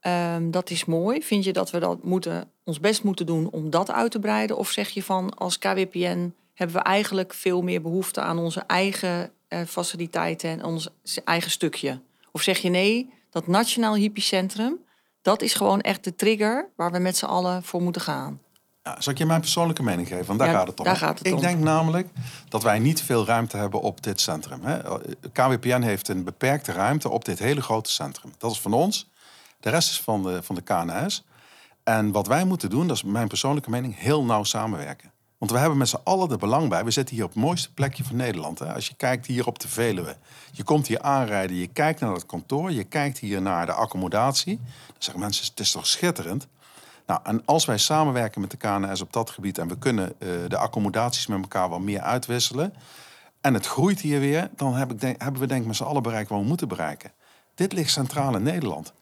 Speaker 2: Um, dat is mooi. Vind je dat we dat moeten, ons best moeten doen om dat uit te breiden? Of zeg je van als KWPN hebben we eigenlijk veel meer behoefte aan onze eigen uh, faciliteiten en ons eigen stukje? Of zeg je nee, dat Nationaal Hypicentrum, dat is gewoon echt de trigger waar we met z'n allen voor moeten gaan?
Speaker 1: Ja, zal ik je mijn persoonlijke mening geven? Want daar
Speaker 2: ja,
Speaker 1: gaat het om.
Speaker 2: Daar gaat het
Speaker 1: ik
Speaker 2: om.
Speaker 1: denk namelijk dat wij niet veel ruimte hebben op dit centrum. Hè. KWPN heeft een beperkte ruimte op dit hele grote centrum. Dat is van ons. De rest is van de, van de KNS. En wat wij moeten doen, dat is mijn persoonlijke mening, heel nauw samenwerken. Want we hebben met z'n allen er belang bij. We zitten hier op het mooiste plekje van Nederland. Hè? Als je kijkt hier op de Veluwe. Je komt hier aanrijden, je kijkt naar het kantoor, je kijkt hier naar de accommodatie. Dan zeggen mensen, het is toch schitterend. Nou, en als wij samenwerken met de KNS op dat gebied en we kunnen uh, de accommodaties met elkaar wat meer uitwisselen. En het groeit hier weer, dan heb ik denk, hebben we denk ik met z'n allen bereikt wat we moeten bereiken. Dit ligt centraal in Nederland.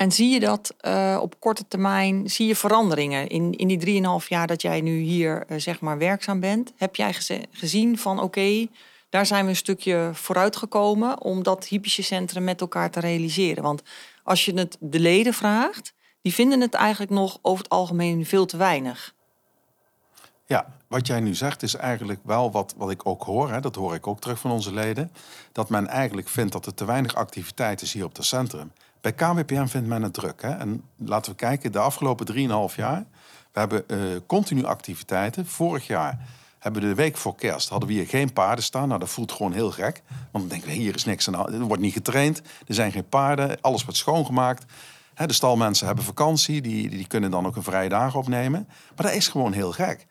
Speaker 2: En zie je dat uh, op korte termijn, zie je veranderingen in, in die 3,5 jaar dat jij nu hier uh, zeg maar werkzaam bent? Heb jij gezien van oké, daar zijn we een stukje vooruit gekomen om dat hypische centrum met elkaar te realiseren? Want als je het de leden vraagt, die vinden het eigenlijk nog over het algemeen veel te weinig.
Speaker 1: Ja, wat jij nu zegt is eigenlijk wel wat, wat ik ook hoor. Hè, dat hoor ik ook terug van onze leden. Dat men eigenlijk vindt dat er te weinig activiteit is hier op het centrum. Bij KWPN vindt men het druk. Hè? En laten we kijken, de afgelopen 3,5 jaar... we hebben uh, continu activiteiten. Vorig jaar hebben we de week voor kerst... hadden we hier geen paarden staan. Nou, dat voelt gewoon heel gek. Want dan denken we, hier is niks aan Er wordt niet getraind. Er zijn geen paarden. Alles wordt schoongemaakt. De stalmensen hebben vakantie. Die, die kunnen dan ook een vrije dag opnemen. Maar dat is gewoon heel gek.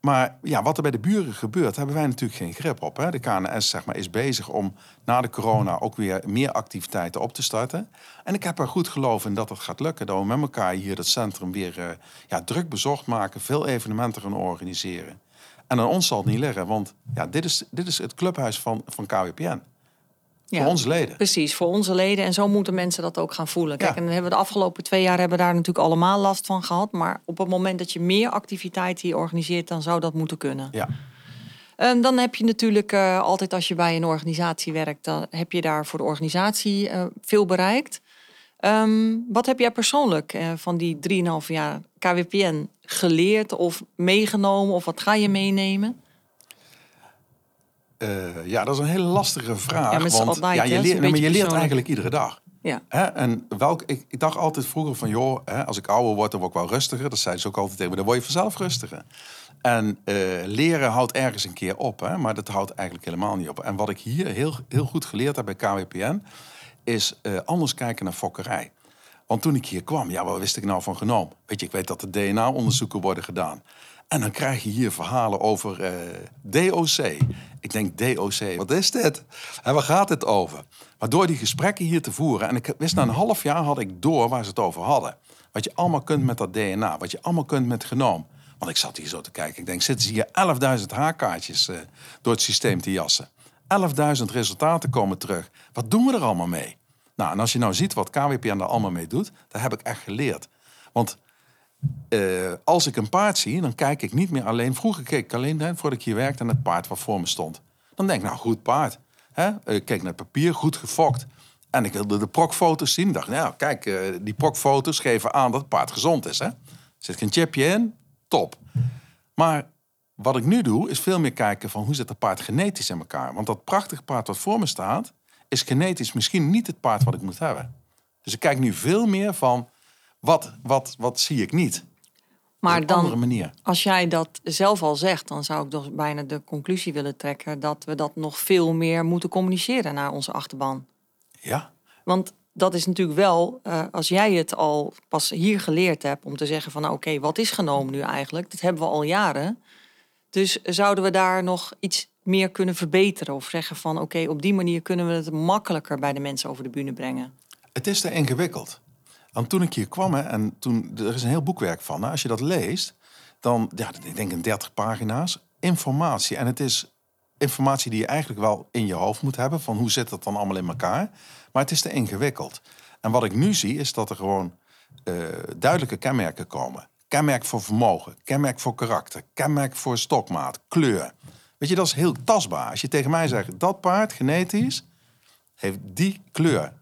Speaker 1: Maar ja, wat er bij de buren gebeurt, hebben wij natuurlijk geen grip op. Hè? De KNS zeg maar, is bezig om na de corona ook weer meer activiteiten op te starten. En ik heb er goed geloof in dat het gaat lukken. Dat we met elkaar hier het centrum weer uh, ja, druk bezocht maken, veel evenementen gaan organiseren. En aan ons zal het niet liggen, want ja, dit, is, dit is het clubhuis van, van KWPN. Ja, voor onze leden.
Speaker 2: Precies, voor onze leden. En zo moeten mensen dat ook gaan voelen. Kijk, en dan hebben we de afgelopen twee jaar hebben we daar natuurlijk allemaal last van gehad. Maar op het moment dat je meer activiteiten hier organiseert, dan zou dat moeten kunnen.
Speaker 1: Ja.
Speaker 2: En dan heb je natuurlijk uh, altijd als je bij een organisatie werkt, dan heb je daar voor de organisatie uh, veel bereikt. Um, wat heb jij persoonlijk uh, van die 3,5 jaar KWPN geleerd of meegenomen? Of wat ga je meenemen?
Speaker 1: Uh, ja, dat is een hele lastige vraag. Ja, want altijd, ja, je, leert, maar je leert eigenlijk iedere dag.
Speaker 2: Ja.
Speaker 1: Hè? En welk, ik, ik, dacht altijd vroeger van, joh, hè, als ik ouder word, dan word ik wel rustiger. Dat zei ze ook altijd tegen me, dan word je vanzelf rustiger. En uh, leren houdt ergens een keer op, hè? maar dat houdt eigenlijk helemaal niet op. En wat ik hier heel, heel goed geleerd heb bij KWPN, is uh, anders kijken naar fokkerij. Want toen ik hier kwam, ja, wat wist ik nou van genoom? Weet je, ik weet dat er DNA-onderzoeken worden gedaan. En dan krijg je hier verhalen over uh, DOC. Ik denk, DOC, wat is dit? En waar gaat het over? Maar door die gesprekken hier te voeren... en ik wist na een half jaar had ik door waar ze het over hadden. Wat je allemaal kunt met dat DNA. Wat je allemaal kunt met genoom. Want ik zat hier zo te kijken. Ik denk, zitten hier 11.000 haakkaartjes uh, door het systeem te jassen. 11.000 resultaten komen terug. Wat doen we er allemaal mee? Nou, en als je nou ziet wat KWPN er allemaal mee doet... dat heb ik echt geleerd. Want uh, als ik een paard zie, dan kijk ik niet meer alleen. Vroeger keek ik alleen voordat ik hier werkte naar het paard wat voor me stond. Dan denk ik, nou, goed paard. Hè? Ik keek naar het papier, goed gefokt. En ik wilde de prokfoto's zien. dacht, nou, kijk, uh, die prokfoto's geven aan dat het paard gezond is. Hè? Zit een chipje in? Top. Maar wat ik nu doe, is veel meer kijken van hoe zit het paard genetisch in elkaar. Want dat prachtige paard wat voor me staat, is genetisch misschien niet het paard wat ik moet hebben. Dus ik kijk nu veel meer van wat, wat, wat zie ik niet?
Speaker 2: Maar dan, manier. als jij dat zelf al zegt, dan zou ik toch bijna de conclusie willen trekken dat we dat nog veel meer moeten communiceren naar onze achterban.
Speaker 1: Ja.
Speaker 2: Want dat is natuurlijk wel, uh, als jij het al pas hier geleerd hebt om te zeggen van nou, oké, wat is genomen nu eigenlijk? Dat hebben we al jaren. Dus zouden we daar nog iets meer kunnen verbeteren of zeggen van oké, op die manier kunnen we het makkelijker bij de mensen over de bühne brengen?
Speaker 1: Het is te ingewikkeld. Want toen ik hier kwam, en toen, er is een heel boekwerk van. Hè, als je dat leest, dan, ja, ik denk een 30 pagina's, informatie. En het is informatie die je eigenlijk wel in je hoofd moet hebben. Van hoe zit dat dan allemaal in elkaar? Maar het is te ingewikkeld. En wat ik nu zie, is dat er gewoon uh, duidelijke kenmerken komen. Kenmerk voor vermogen, kenmerk voor karakter, kenmerk voor stokmaat, kleur. Weet je, dat is heel tastbaar. Als je tegen mij zegt, dat paard genetisch heeft die kleur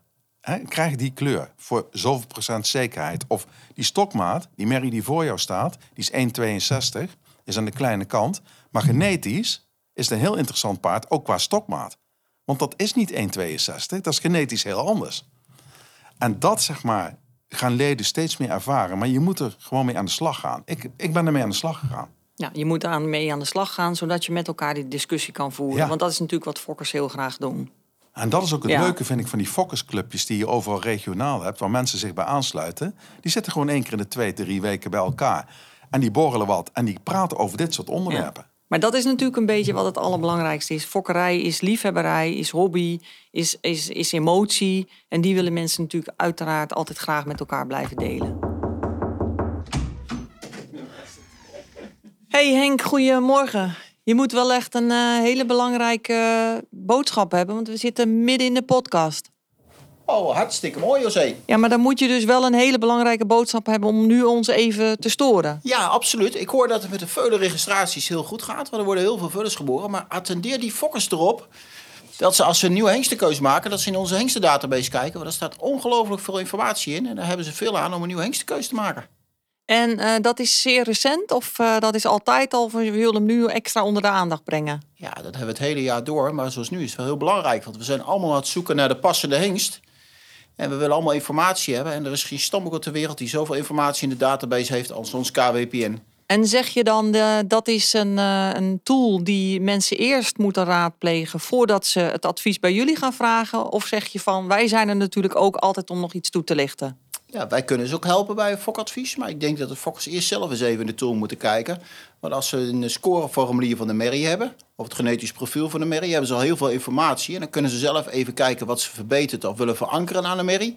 Speaker 1: hè, krijg die kleur voor zoveel procent zekerheid. Of die stokmaat, die merrie die voor jou staat, die is 1,62, is aan de kleine kant. Maar genetisch is het een heel interessant paard, ook qua stokmaat. Want dat is niet 1,62, dat is genetisch heel anders. En dat zeg maar gaan leden steeds meer ervaren. Maar je moet er gewoon mee aan de slag gaan. Ik, ik ben ermee aan de slag gegaan.
Speaker 2: Ja, je moet er mee aan de slag gaan, zodat je met elkaar die discussie kan voeren. Want dat is natuurlijk wat fokkers heel graag doen.
Speaker 1: En dat is ook het leuke, vind ik, van die focusclubjes die je overal regionaal hebt, waar mensen zich bij aansluiten. Die zitten gewoon één keer in de twee, drie weken bij elkaar. En die borrelen wat en die praten over dit soort onderwerpen.
Speaker 2: Maar dat is natuurlijk een beetje wat het allerbelangrijkste is. Fokkerij is liefhebberij, is hobby, is, is, is emotie. En die willen mensen natuurlijk uiteraard altijd graag met elkaar blijven delen. Hey Henk, goedemorgen. Je moet wel echt een uh, hele belangrijke boodschap hebben, want we zitten midden in de podcast.
Speaker 4: Oh, hartstikke mooi, José.
Speaker 2: Ja, maar dan moet je dus wel een hele belangrijke boodschap hebben om nu ons even te storen.
Speaker 4: Ja, absoluut. Ik hoor dat het met de veulenregistraties heel goed gaat, want er worden heel veel veulens geboren. Maar attendeer die fokkers erop dat ze als ze een nieuwe hengstenkeuze maken, dat ze in onze hengstendatabase kijken. Want daar staat ongelooflijk veel informatie in. En daar hebben ze veel aan om een nieuwe hengstenkeuze te maken.
Speaker 2: En eh, dat is zeer recent of uh, dat is altijd al, we willen hem nu extra onder de aandacht brengen?
Speaker 4: Ja, dat hebben we het hele jaar door. Maar zoals nu is het wel heel belangrijk. Want we zijn allemaal aan het zoeken naar de passende hengst. En we willen allemaal informatie hebben. En er is geen stamboek op de wereld die zoveel informatie in de database heeft als ons KWPN.
Speaker 2: En zeg je dan, uh, dat is een, een tool die mensen eerst moeten raadplegen voordat ze het advies bij jullie gaan vragen? Of zeg je van, wij zijn er natuurlijk ook altijd om nog iets toe te lichten?
Speaker 4: Ja, wij kunnen ze ook helpen bij een fokadvies. Maar ik denk dat de fokkers eerst zelf eens even in de tool moeten kijken. Want als ze een scoreformulier van de merrie hebben, of het genetisch profiel van de merrie, hebben ze al heel veel informatie. En dan kunnen ze zelf even kijken wat ze verbeterd of willen verankeren aan de merrie.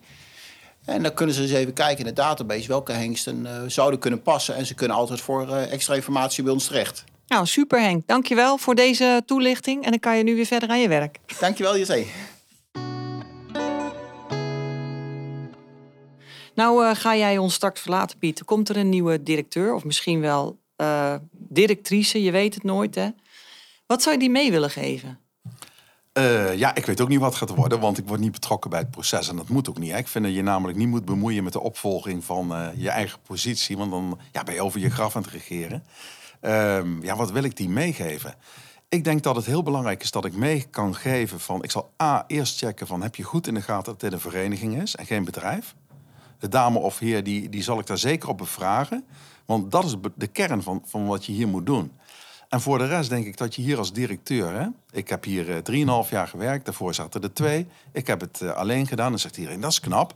Speaker 4: En dan kunnen ze eens even kijken in de database welke hengsten uh, zouden kunnen passen. En ze kunnen altijd voor uh, extra informatie bij ons terecht.
Speaker 2: Nou, super Henk. Dankjewel voor deze toelichting. En dan kan je nu weer verder aan je werk.
Speaker 4: Dankjewel, José.
Speaker 2: Nou uh, ga jij ons straks verlaten, Piet. Komt er een nieuwe directeur of misschien wel uh, directrice, je weet het nooit hè. Wat zou je die mee willen geven?
Speaker 1: Uh, ja, ik weet ook niet wat gaat worden, want ik word niet betrokken bij het proces. En dat moet ook niet. Ik vind dat je namelijk niet moet bemoeien met de opvolging van je eigen positie. Want dan ja, ben je over je graf aan het regeren. Ehm, ja, wat wil ik die meegeven? Ik denk dat het heel belangrijk is dat ik mee kan geven van... Ik zal A, eerst checken van heb je goed in de gaten dat dit een vereniging is en geen bedrijf de dame of heer, die, die zal ik daar zeker op bevragen. Want dat is de kern van, van wat je hier moet doen. En voor de rest denk ik dat je hier als directeur... Hè, ik heb hier uh, 3,5 jaar gewerkt, daarvoor zaten er twee. Ik heb het uh, alleen gedaan. Dan zegt iedereen, dat is knap.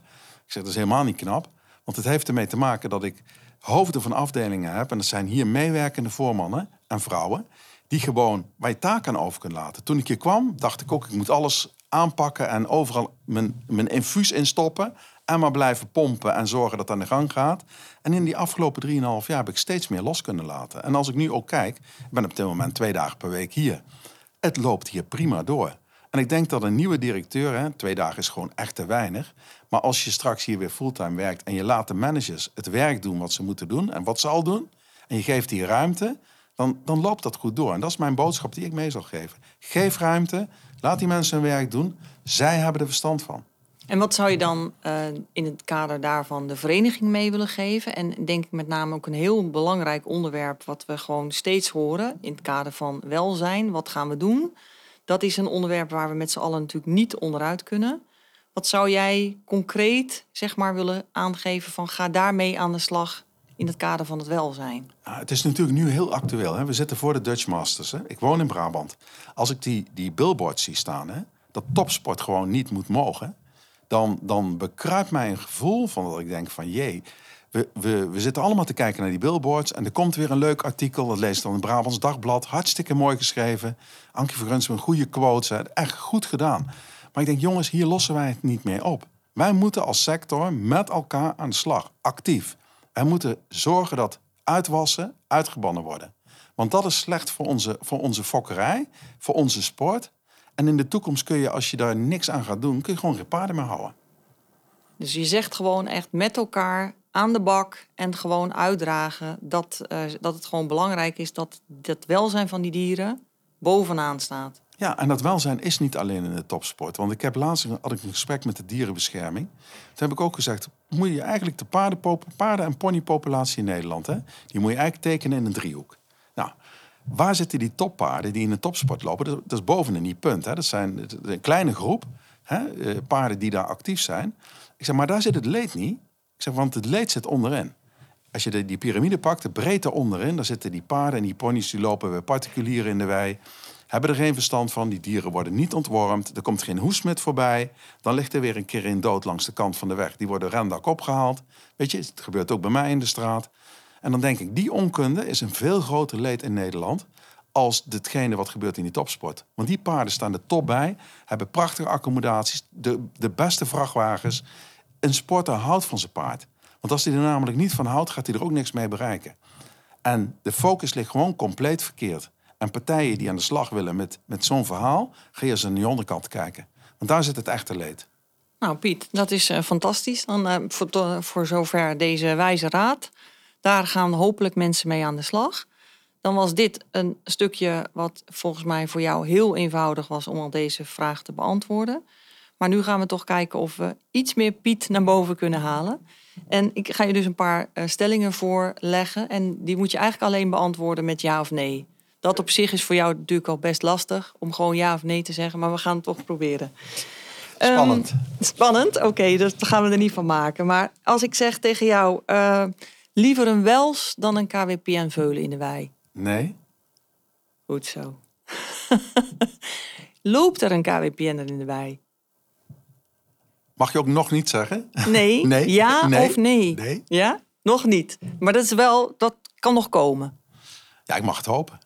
Speaker 1: Ik zeg, dat is helemaal niet knap. Want het heeft ermee te maken dat ik hoofden van afdelingen heb... en dat zijn hier meewerkende voormannen en vrouwen... die gewoon je taak aan over kunnen laten. Toen ik hier kwam, dacht ik ook, ik moet alles aanpakken... en overal mijn, mijn infuus instoppen en maar blijven pompen en zorgen dat het aan de gang gaat. En in die afgelopen 3,5 jaar heb ik steeds meer los kunnen laten. En als ik nu ook kijk, ik ben op dit moment twee dagen per week hier. Het loopt hier prima door. En ik denk dat een nieuwe directeur, hè, twee dagen is gewoon echt te weinig. Maar als je straks hier weer fulltime werkt en je laat de managers het werk doen wat ze moeten doen en wat ze al doen, en je geeft die ruimte, dan, dan loopt dat goed door. En dat is mijn boodschap die ik mee zal geven. Geef ruimte, laat die mensen hun werk doen. Zij hebben er verstand van.
Speaker 2: En wat zou je dan uh, in het kader daarvan de vereniging mee willen geven? En denk ik met name ook een heel belangrijk onderwerp wat we gewoon steeds horen in het kader van welzijn. Wat gaan we doen? Dat is een onderwerp waar we met z'n allen natuurlijk niet onderuit kunnen. Wat zou jij concreet zeg maar willen aangeven van ga daarmee aan de slag in het kader van het welzijn?
Speaker 1: Het is natuurlijk nu heel actueel. Hè? We zitten voor de Dutch Masters. Hè? Ik woon in Brabant. Als ik die, die billboards zie staan, hè? dat topsport gewoon niet moet mogen dan, dan bekruipt mij een gevoel van dat ik denk van jee, we, we, we zitten allemaal te kijken naar die billboards en er komt weer een leuk artikel, dat leest dan in het Brabants Dagblad, hartstikke mooi geschreven. Ankie met een goede quote, echt goed gedaan. Maar ik denk jongens, hier lossen wij het niet meer op. Wij moeten als sector met elkaar aan de slag, actief. Wij moeten zorgen dat uitwassen uitgebannen worden. Want dat is slecht voor onze, voor onze fokkerij, voor onze sport en in de toekomst kun je, als je daar niks aan gaat doen, kun je gewoon geen paarden meer houden.
Speaker 2: Dus je zegt gewoon echt met elkaar aan de bak en gewoon uitdragen dat, uh, dat het gewoon belangrijk is dat het welzijn van die dieren bovenaan staat.
Speaker 1: Ja, en dat welzijn is niet alleen in de topsport. Want ik heb laatst had ik een gesprek met de dierenbescherming. Toen heb ik ook gezegd, moet je eigenlijk de paarden, paarden en ponypopulatie in Nederland, hè, die moet je eigenlijk tekenen in een driehoek. Waar zitten die toppaarden die in de topsport lopen? Dat, is bovenin die punt. Hè. Dat zijn een kleine groep hè, eh, paarden die daar actief zijn. Ik zeg, maar daar zit het leed niet. Ik zeg, want het leed zit onderin. Als je die piramide pakt, de breedte onderin, daar zitten die paarden en die ponies die lopen bij particulieren in de wei. Hebben er geen verstand van, die dieren worden niet ontwormd. Er komt geen hoesmet voorbij. Dan ligt er weer een keer in dood langs de kant van de weg. Die worden rendak opgehaald. Weet je, het gebeurt ook bij mij in de straat. En dan denk ik, die onkunde is een veel groter leed in Nederland als ditgene wat gebeurt in die topsport. Want die paarden staan de top bij, hebben prachtige accommodaties, de, de beste vrachtwagens. Een sporter houdt van zijn paard. Want als hij er namelijk niet van houdt, gaat hij er ook niks mee bereiken. En de focus ligt gewoon compleet verkeerd. En partijen die aan de slag willen met, met zo'n verhaal, ga je eens aan de onderkant kijken. Want daar zit het echte leed.
Speaker 2: Nou Piet, dat is uh, fantastisch. Dan uh, voor, voor zover deze wijze raad. Daar gaan hopelijk mensen mee aan de slag. Dan was dit een stukje wat volgens mij voor jou heel eenvoudig was om al deze vraag te beantwoorden. Maar nu gaan we toch kijken of we iets meer Piet naar boven kunnen halen. En ik ga je dus een paar eh, stellingen voorleggen. En die moet je eigenlijk alleen beantwoorden met ja of nee. Dat op zich is voor jou natuurlijk al best lastig om gewoon ja of nee te zeggen, maar we gaan het toch proberen.
Speaker 1: Spannend.
Speaker 2: Ehm, spannend, oké, dus dat gaan we er niet van maken. Maar als ik zeg tegen jou, eh, liever een wels dan een KWPN-veulen in de wei.
Speaker 1: Nee?
Speaker 2: Goed zo. Loopt er een KWPN'er in de wei?
Speaker 1: Mag je ook nog niet zeggen?
Speaker 2: Nee,
Speaker 1: Nee,
Speaker 2: ja
Speaker 1: nee,
Speaker 2: of nee?
Speaker 1: nee.
Speaker 2: Ja, nog niet. Maar dat is wel, dat kan nog komen.
Speaker 1: Ja, ik mag het hopen.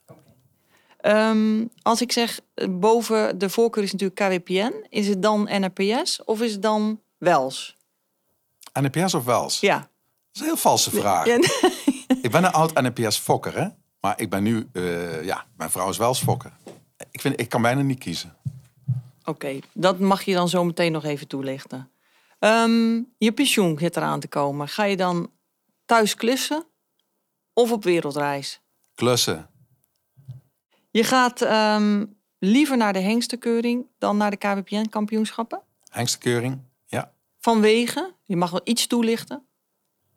Speaker 2: Ehm, als ik zeg eh, boven de voorkeur is natuurlijk KWPN, is het dan NRPS of is het dan WELS?
Speaker 1: NPS of Wels?
Speaker 2: Ja.
Speaker 1: Dat is een heel valse vraag.
Speaker 2: Ja,
Speaker 1: Ik ben een oud NPS-fokker, hè? Maar ik ben nu, eh, ja, mijn vrouw is Wels fokker. Ik, vind, ik kan bijna niet kiezen.
Speaker 2: Oké, dat mag je dan zo meteen nog even toelichten. Ehm, je pensioen zit eraan te komen. Ga je dan thuis klussen of op wereldreis?
Speaker 1: Klussen.
Speaker 2: Je gaat ehm, liever naar de hengstenkeuring dan naar de KWPN-kampioenschappen?
Speaker 1: Hengstekeuring. Ja.
Speaker 2: Vanwege, je mag wel iets toelichten.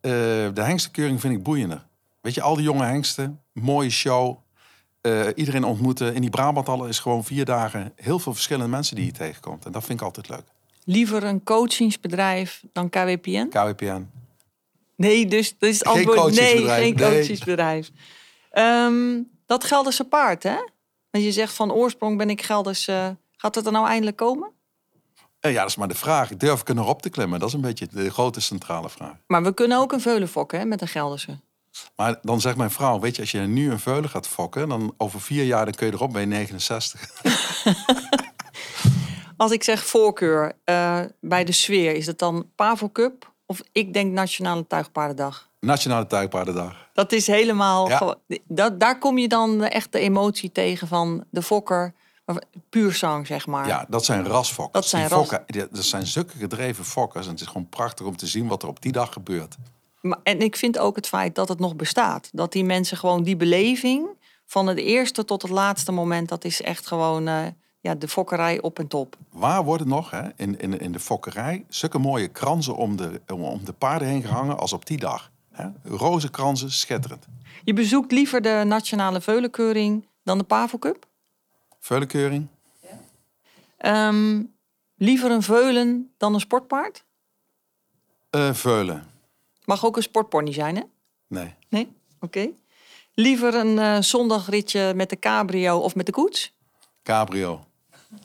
Speaker 1: Eh, de hengstekeuring vind ik boeiender. Weet je, al die jonge hengsten, mooie show. eh, iedereen ontmoeten. In die Brabanthallen is gewoon vier dagen heel veel verschillende mensen die je tegenkomt. En dat vind ik altijd leuk.
Speaker 2: Liever een coachingsbedrijf dan KWPN?
Speaker 1: KWPN.
Speaker 2: Nee, dus dat is het
Speaker 1: Geen
Speaker 2: antwoord nee,
Speaker 1: coachingsbedrijf,
Speaker 2: geen
Speaker 1: nee.
Speaker 2: coachingsbedrijf. Ehm, dat Gelderse paard, hè? Want je zegt van oorsprong ben ik Gelders. gaat het er nou eindelijk komen?
Speaker 1: Ja, dat is maar de vraag. Durf ik er nog op te klimmen? Dat is een beetje de grote centrale vraag.
Speaker 2: Maar we kunnen ook een veulen fokken hè, met een Gelderse.
Speaker 1: Maar dan zegt mijn vrouw, weet je, als je nu een veulen gaat fokken... dan over vier jaar dan kun je erop bij 69.
Speaker 2: Als ik zeg voorkeur eh, bij de sfeer, is het dan Pavo Cup of ik denk Nationale Tuigpaardendag?
Speaker 1: Nationale Tuigpaardendag.
Speaker 2: Dat is helemaal.
Speaker 1: Ja.
Speaker 2: Dat, daar kom je dan echt de emotie tegen van de fokker. Puur zang, zeg maar.
Speaker 1: Ja, dat zijn rasfokkers.
Speaker 2: Dat zijn
Speaker 1: Die
Speaker 2: ras-
Speaker 1: fokken, dat zijn zulke gedreven fokkers. En het is gewoon prachtig om te zien wat er op die dag gebeurt.
Speaker 2: Maar, en ik vind ook het feit dat het nog bestaat. Dat die mensen gewoon die beleving van het eerste tot het laatste moment, dat is echt gewoon eh, ja, de fokkerij op en top.
Speaker 1: Waar worden nog hè, in, in, in de fokkerij zulke mooie kransen om de, om, de paarden heen gehangen als op die dag? Hè? Roze kransen, schitterend.
Speaker 2: Je bezoekt liever de Nationale Veulenkeuring dan de Pavo Cup?
Speaker 1: Veulenkeuring?
Speaker 2: Ehm, liever een veulen dan een sportpaard?
Speaker 1: Eh, veulen.
Speaker 2: Mag ook een sportpony zijn, hè?
Speaker 1: Nee.
Speaker 2: Nee? Oké. Liever een eh, zondagritje met de cabrio of met de koets?
Speaker 1: Cabrio.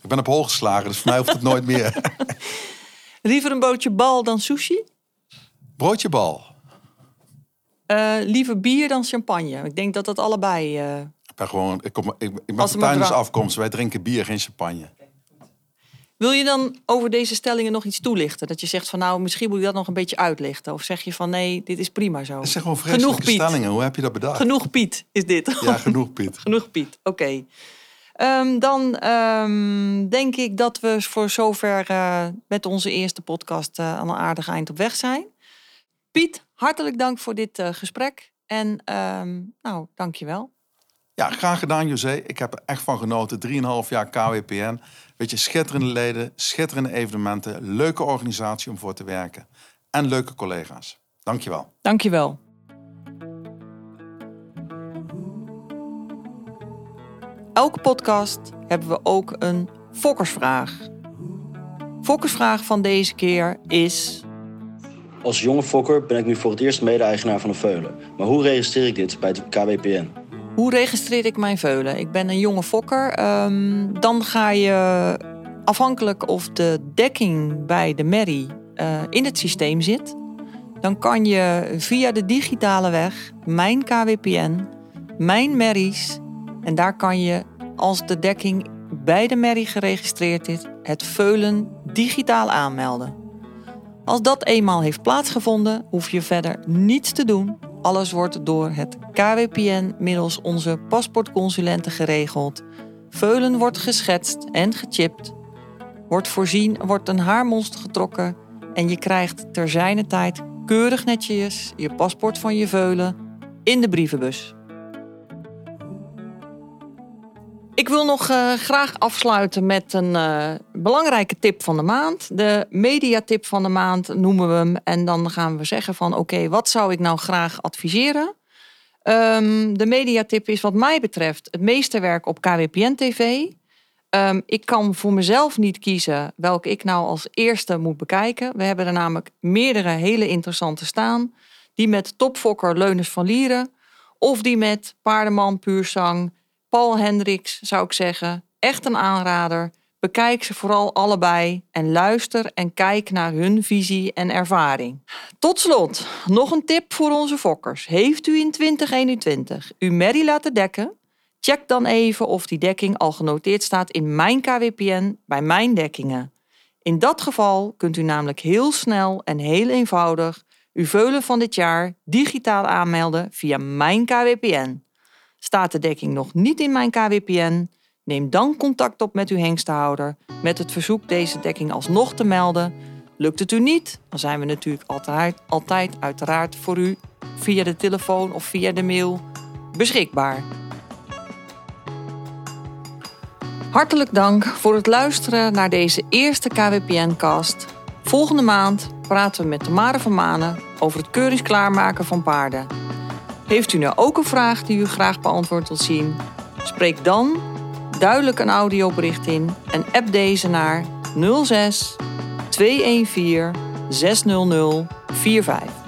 Speaker 1: Ik ben op hol geslagen, dus voor mij hoeft het nooit meer.
Speaker 2: Liever een bootje bal dan sushi?
Speaker 1: Broodjebal.
Speaker 2: Eh, liever bier dan champagne? Ik denk dat dat allebei...
Speaker 1: Ik ben gewoon, ik, kom, ik, ik ben Tuinders
Speaker 2: dra-
Speaker 1: afkomst. Wij drinken bier, geen champagne.
Speaker 2: Wil je dan over deze stellingen nog iets toelichten? Dat je zegt van nou, misschien moet ik dat nog een beetje uitlichten. Of zeg je van nee, dit is prima zo.
Speaker 1: Dat zijn gewoon
Speaker 2: Genoeg, Piet.
Speaker 1: stellingen. Hoe heb je dat bedacht?
Speaker 2: Genoeg Piet is dit.
Speaker 1: Ja, genoeg Piet.
Speaker 2: Genoeg Piet, oké. Ehm, dan ehm, denk ik dat we voor zover eh, met onze eerste podcast eh, aan een aardig eind op weg zijn. Piet, hartelijk dank voor dit eh, gesprek. En ehm nou, dankjewel.
Speaker 1: Ja, graag gedaan, José. Ik heb er echt van genoten. 3,5 jaar KWPN. Weet je, schitterende leden, schitterende evenementen. Leuke organisatie om voor te werken. En leuke collega's. Dankjewel.
Speaker 2: Dankjewel. Elke podcast hebben we ook een fokkersvraag. Fokkersvraag van deze keer is...
Speaker 5: Als jonge fokker ben ik nu voor het eerst mede-eigenaar van een veulen. Maar hoe registreer ik dit bij het KWPN?
Speaker 2: Hoe registreer ik mijn veulen? Ik ben een jonge fokker. Ehm, dan ga je afhankelijk of de dekking bij de merrie eh, in het systeem zit. Dan kan je via de digitale weg mijn KWPN, mijn merries. En daar kan je als de dekking bij de merrie geregistreerd is, het veulen digitaal aanmelden. Als dat eenmaal heeft plaatsgevonden, hoef je verder niets te doen. Alles wordt door het KWPN middels onze paspoortconsulenten geregeld. Veulen wordt geschetst en gechipt. Wordt voorzien, wordt een haarmonster getrokken en je krijgt ter zijner tijd keurig netjes je paspoort van je veulen in de brievenbus. Ik wil nog uh, graag afsluiten met een uh, belangrijke tip van de maand. De mediatip van de maand noemen we hem. En dan gaan we zeggen van oké, wat zou ik nou graag adviseren? Um, de mediatip is wat mij betreft het meesterwerk op KWPN TV. Um, ik kan voor mezelf niet kiezen welke ik nou als eerste moet bekijken. We hebben er namelijk meerdere hele interessante staan. Die met topfokker Leunus van Lieren. Of die met paardenman Puurzang Paul Hendricks zou ik zeggen. Echt een aanrader. Bekijk ze vooral allebei en luister en kijk naar hun visie en ervaring. Tot slot, nog een tip voor onze fokkers. Heeft u in 2021 uw merrie laten dekken? Check dan even of die dekking al genoteerd staat in mijn KWPN bij mijn dekkingen. In dat geval kunt u namelijk heel snel en heel eenvoudig uw veulen van dit jaar digitaal aanmelden via mijn KWPN. Staat de dekking nog niet in mijn KWPN? Neem dan contact op met uw hengstenhouder met het verzoek deze dekking alsnog te melden. Lukt het u niet, dan zijn we natuurlijk altijd, altijd uiteraard voor u via de telefoon of via de mail beschikbaar. Hartelijk dank voor het luisteren naar deze eerste KWPN-cast. Volgende maand praten we met Tamara van Manen over het keuringsklaarmaken van paarden. Heeft u nou ook een vraag die u graag beantwoord wilt zien? Spreek dan duidelijk een audiobericht in en app deze naar 06 214 600 45.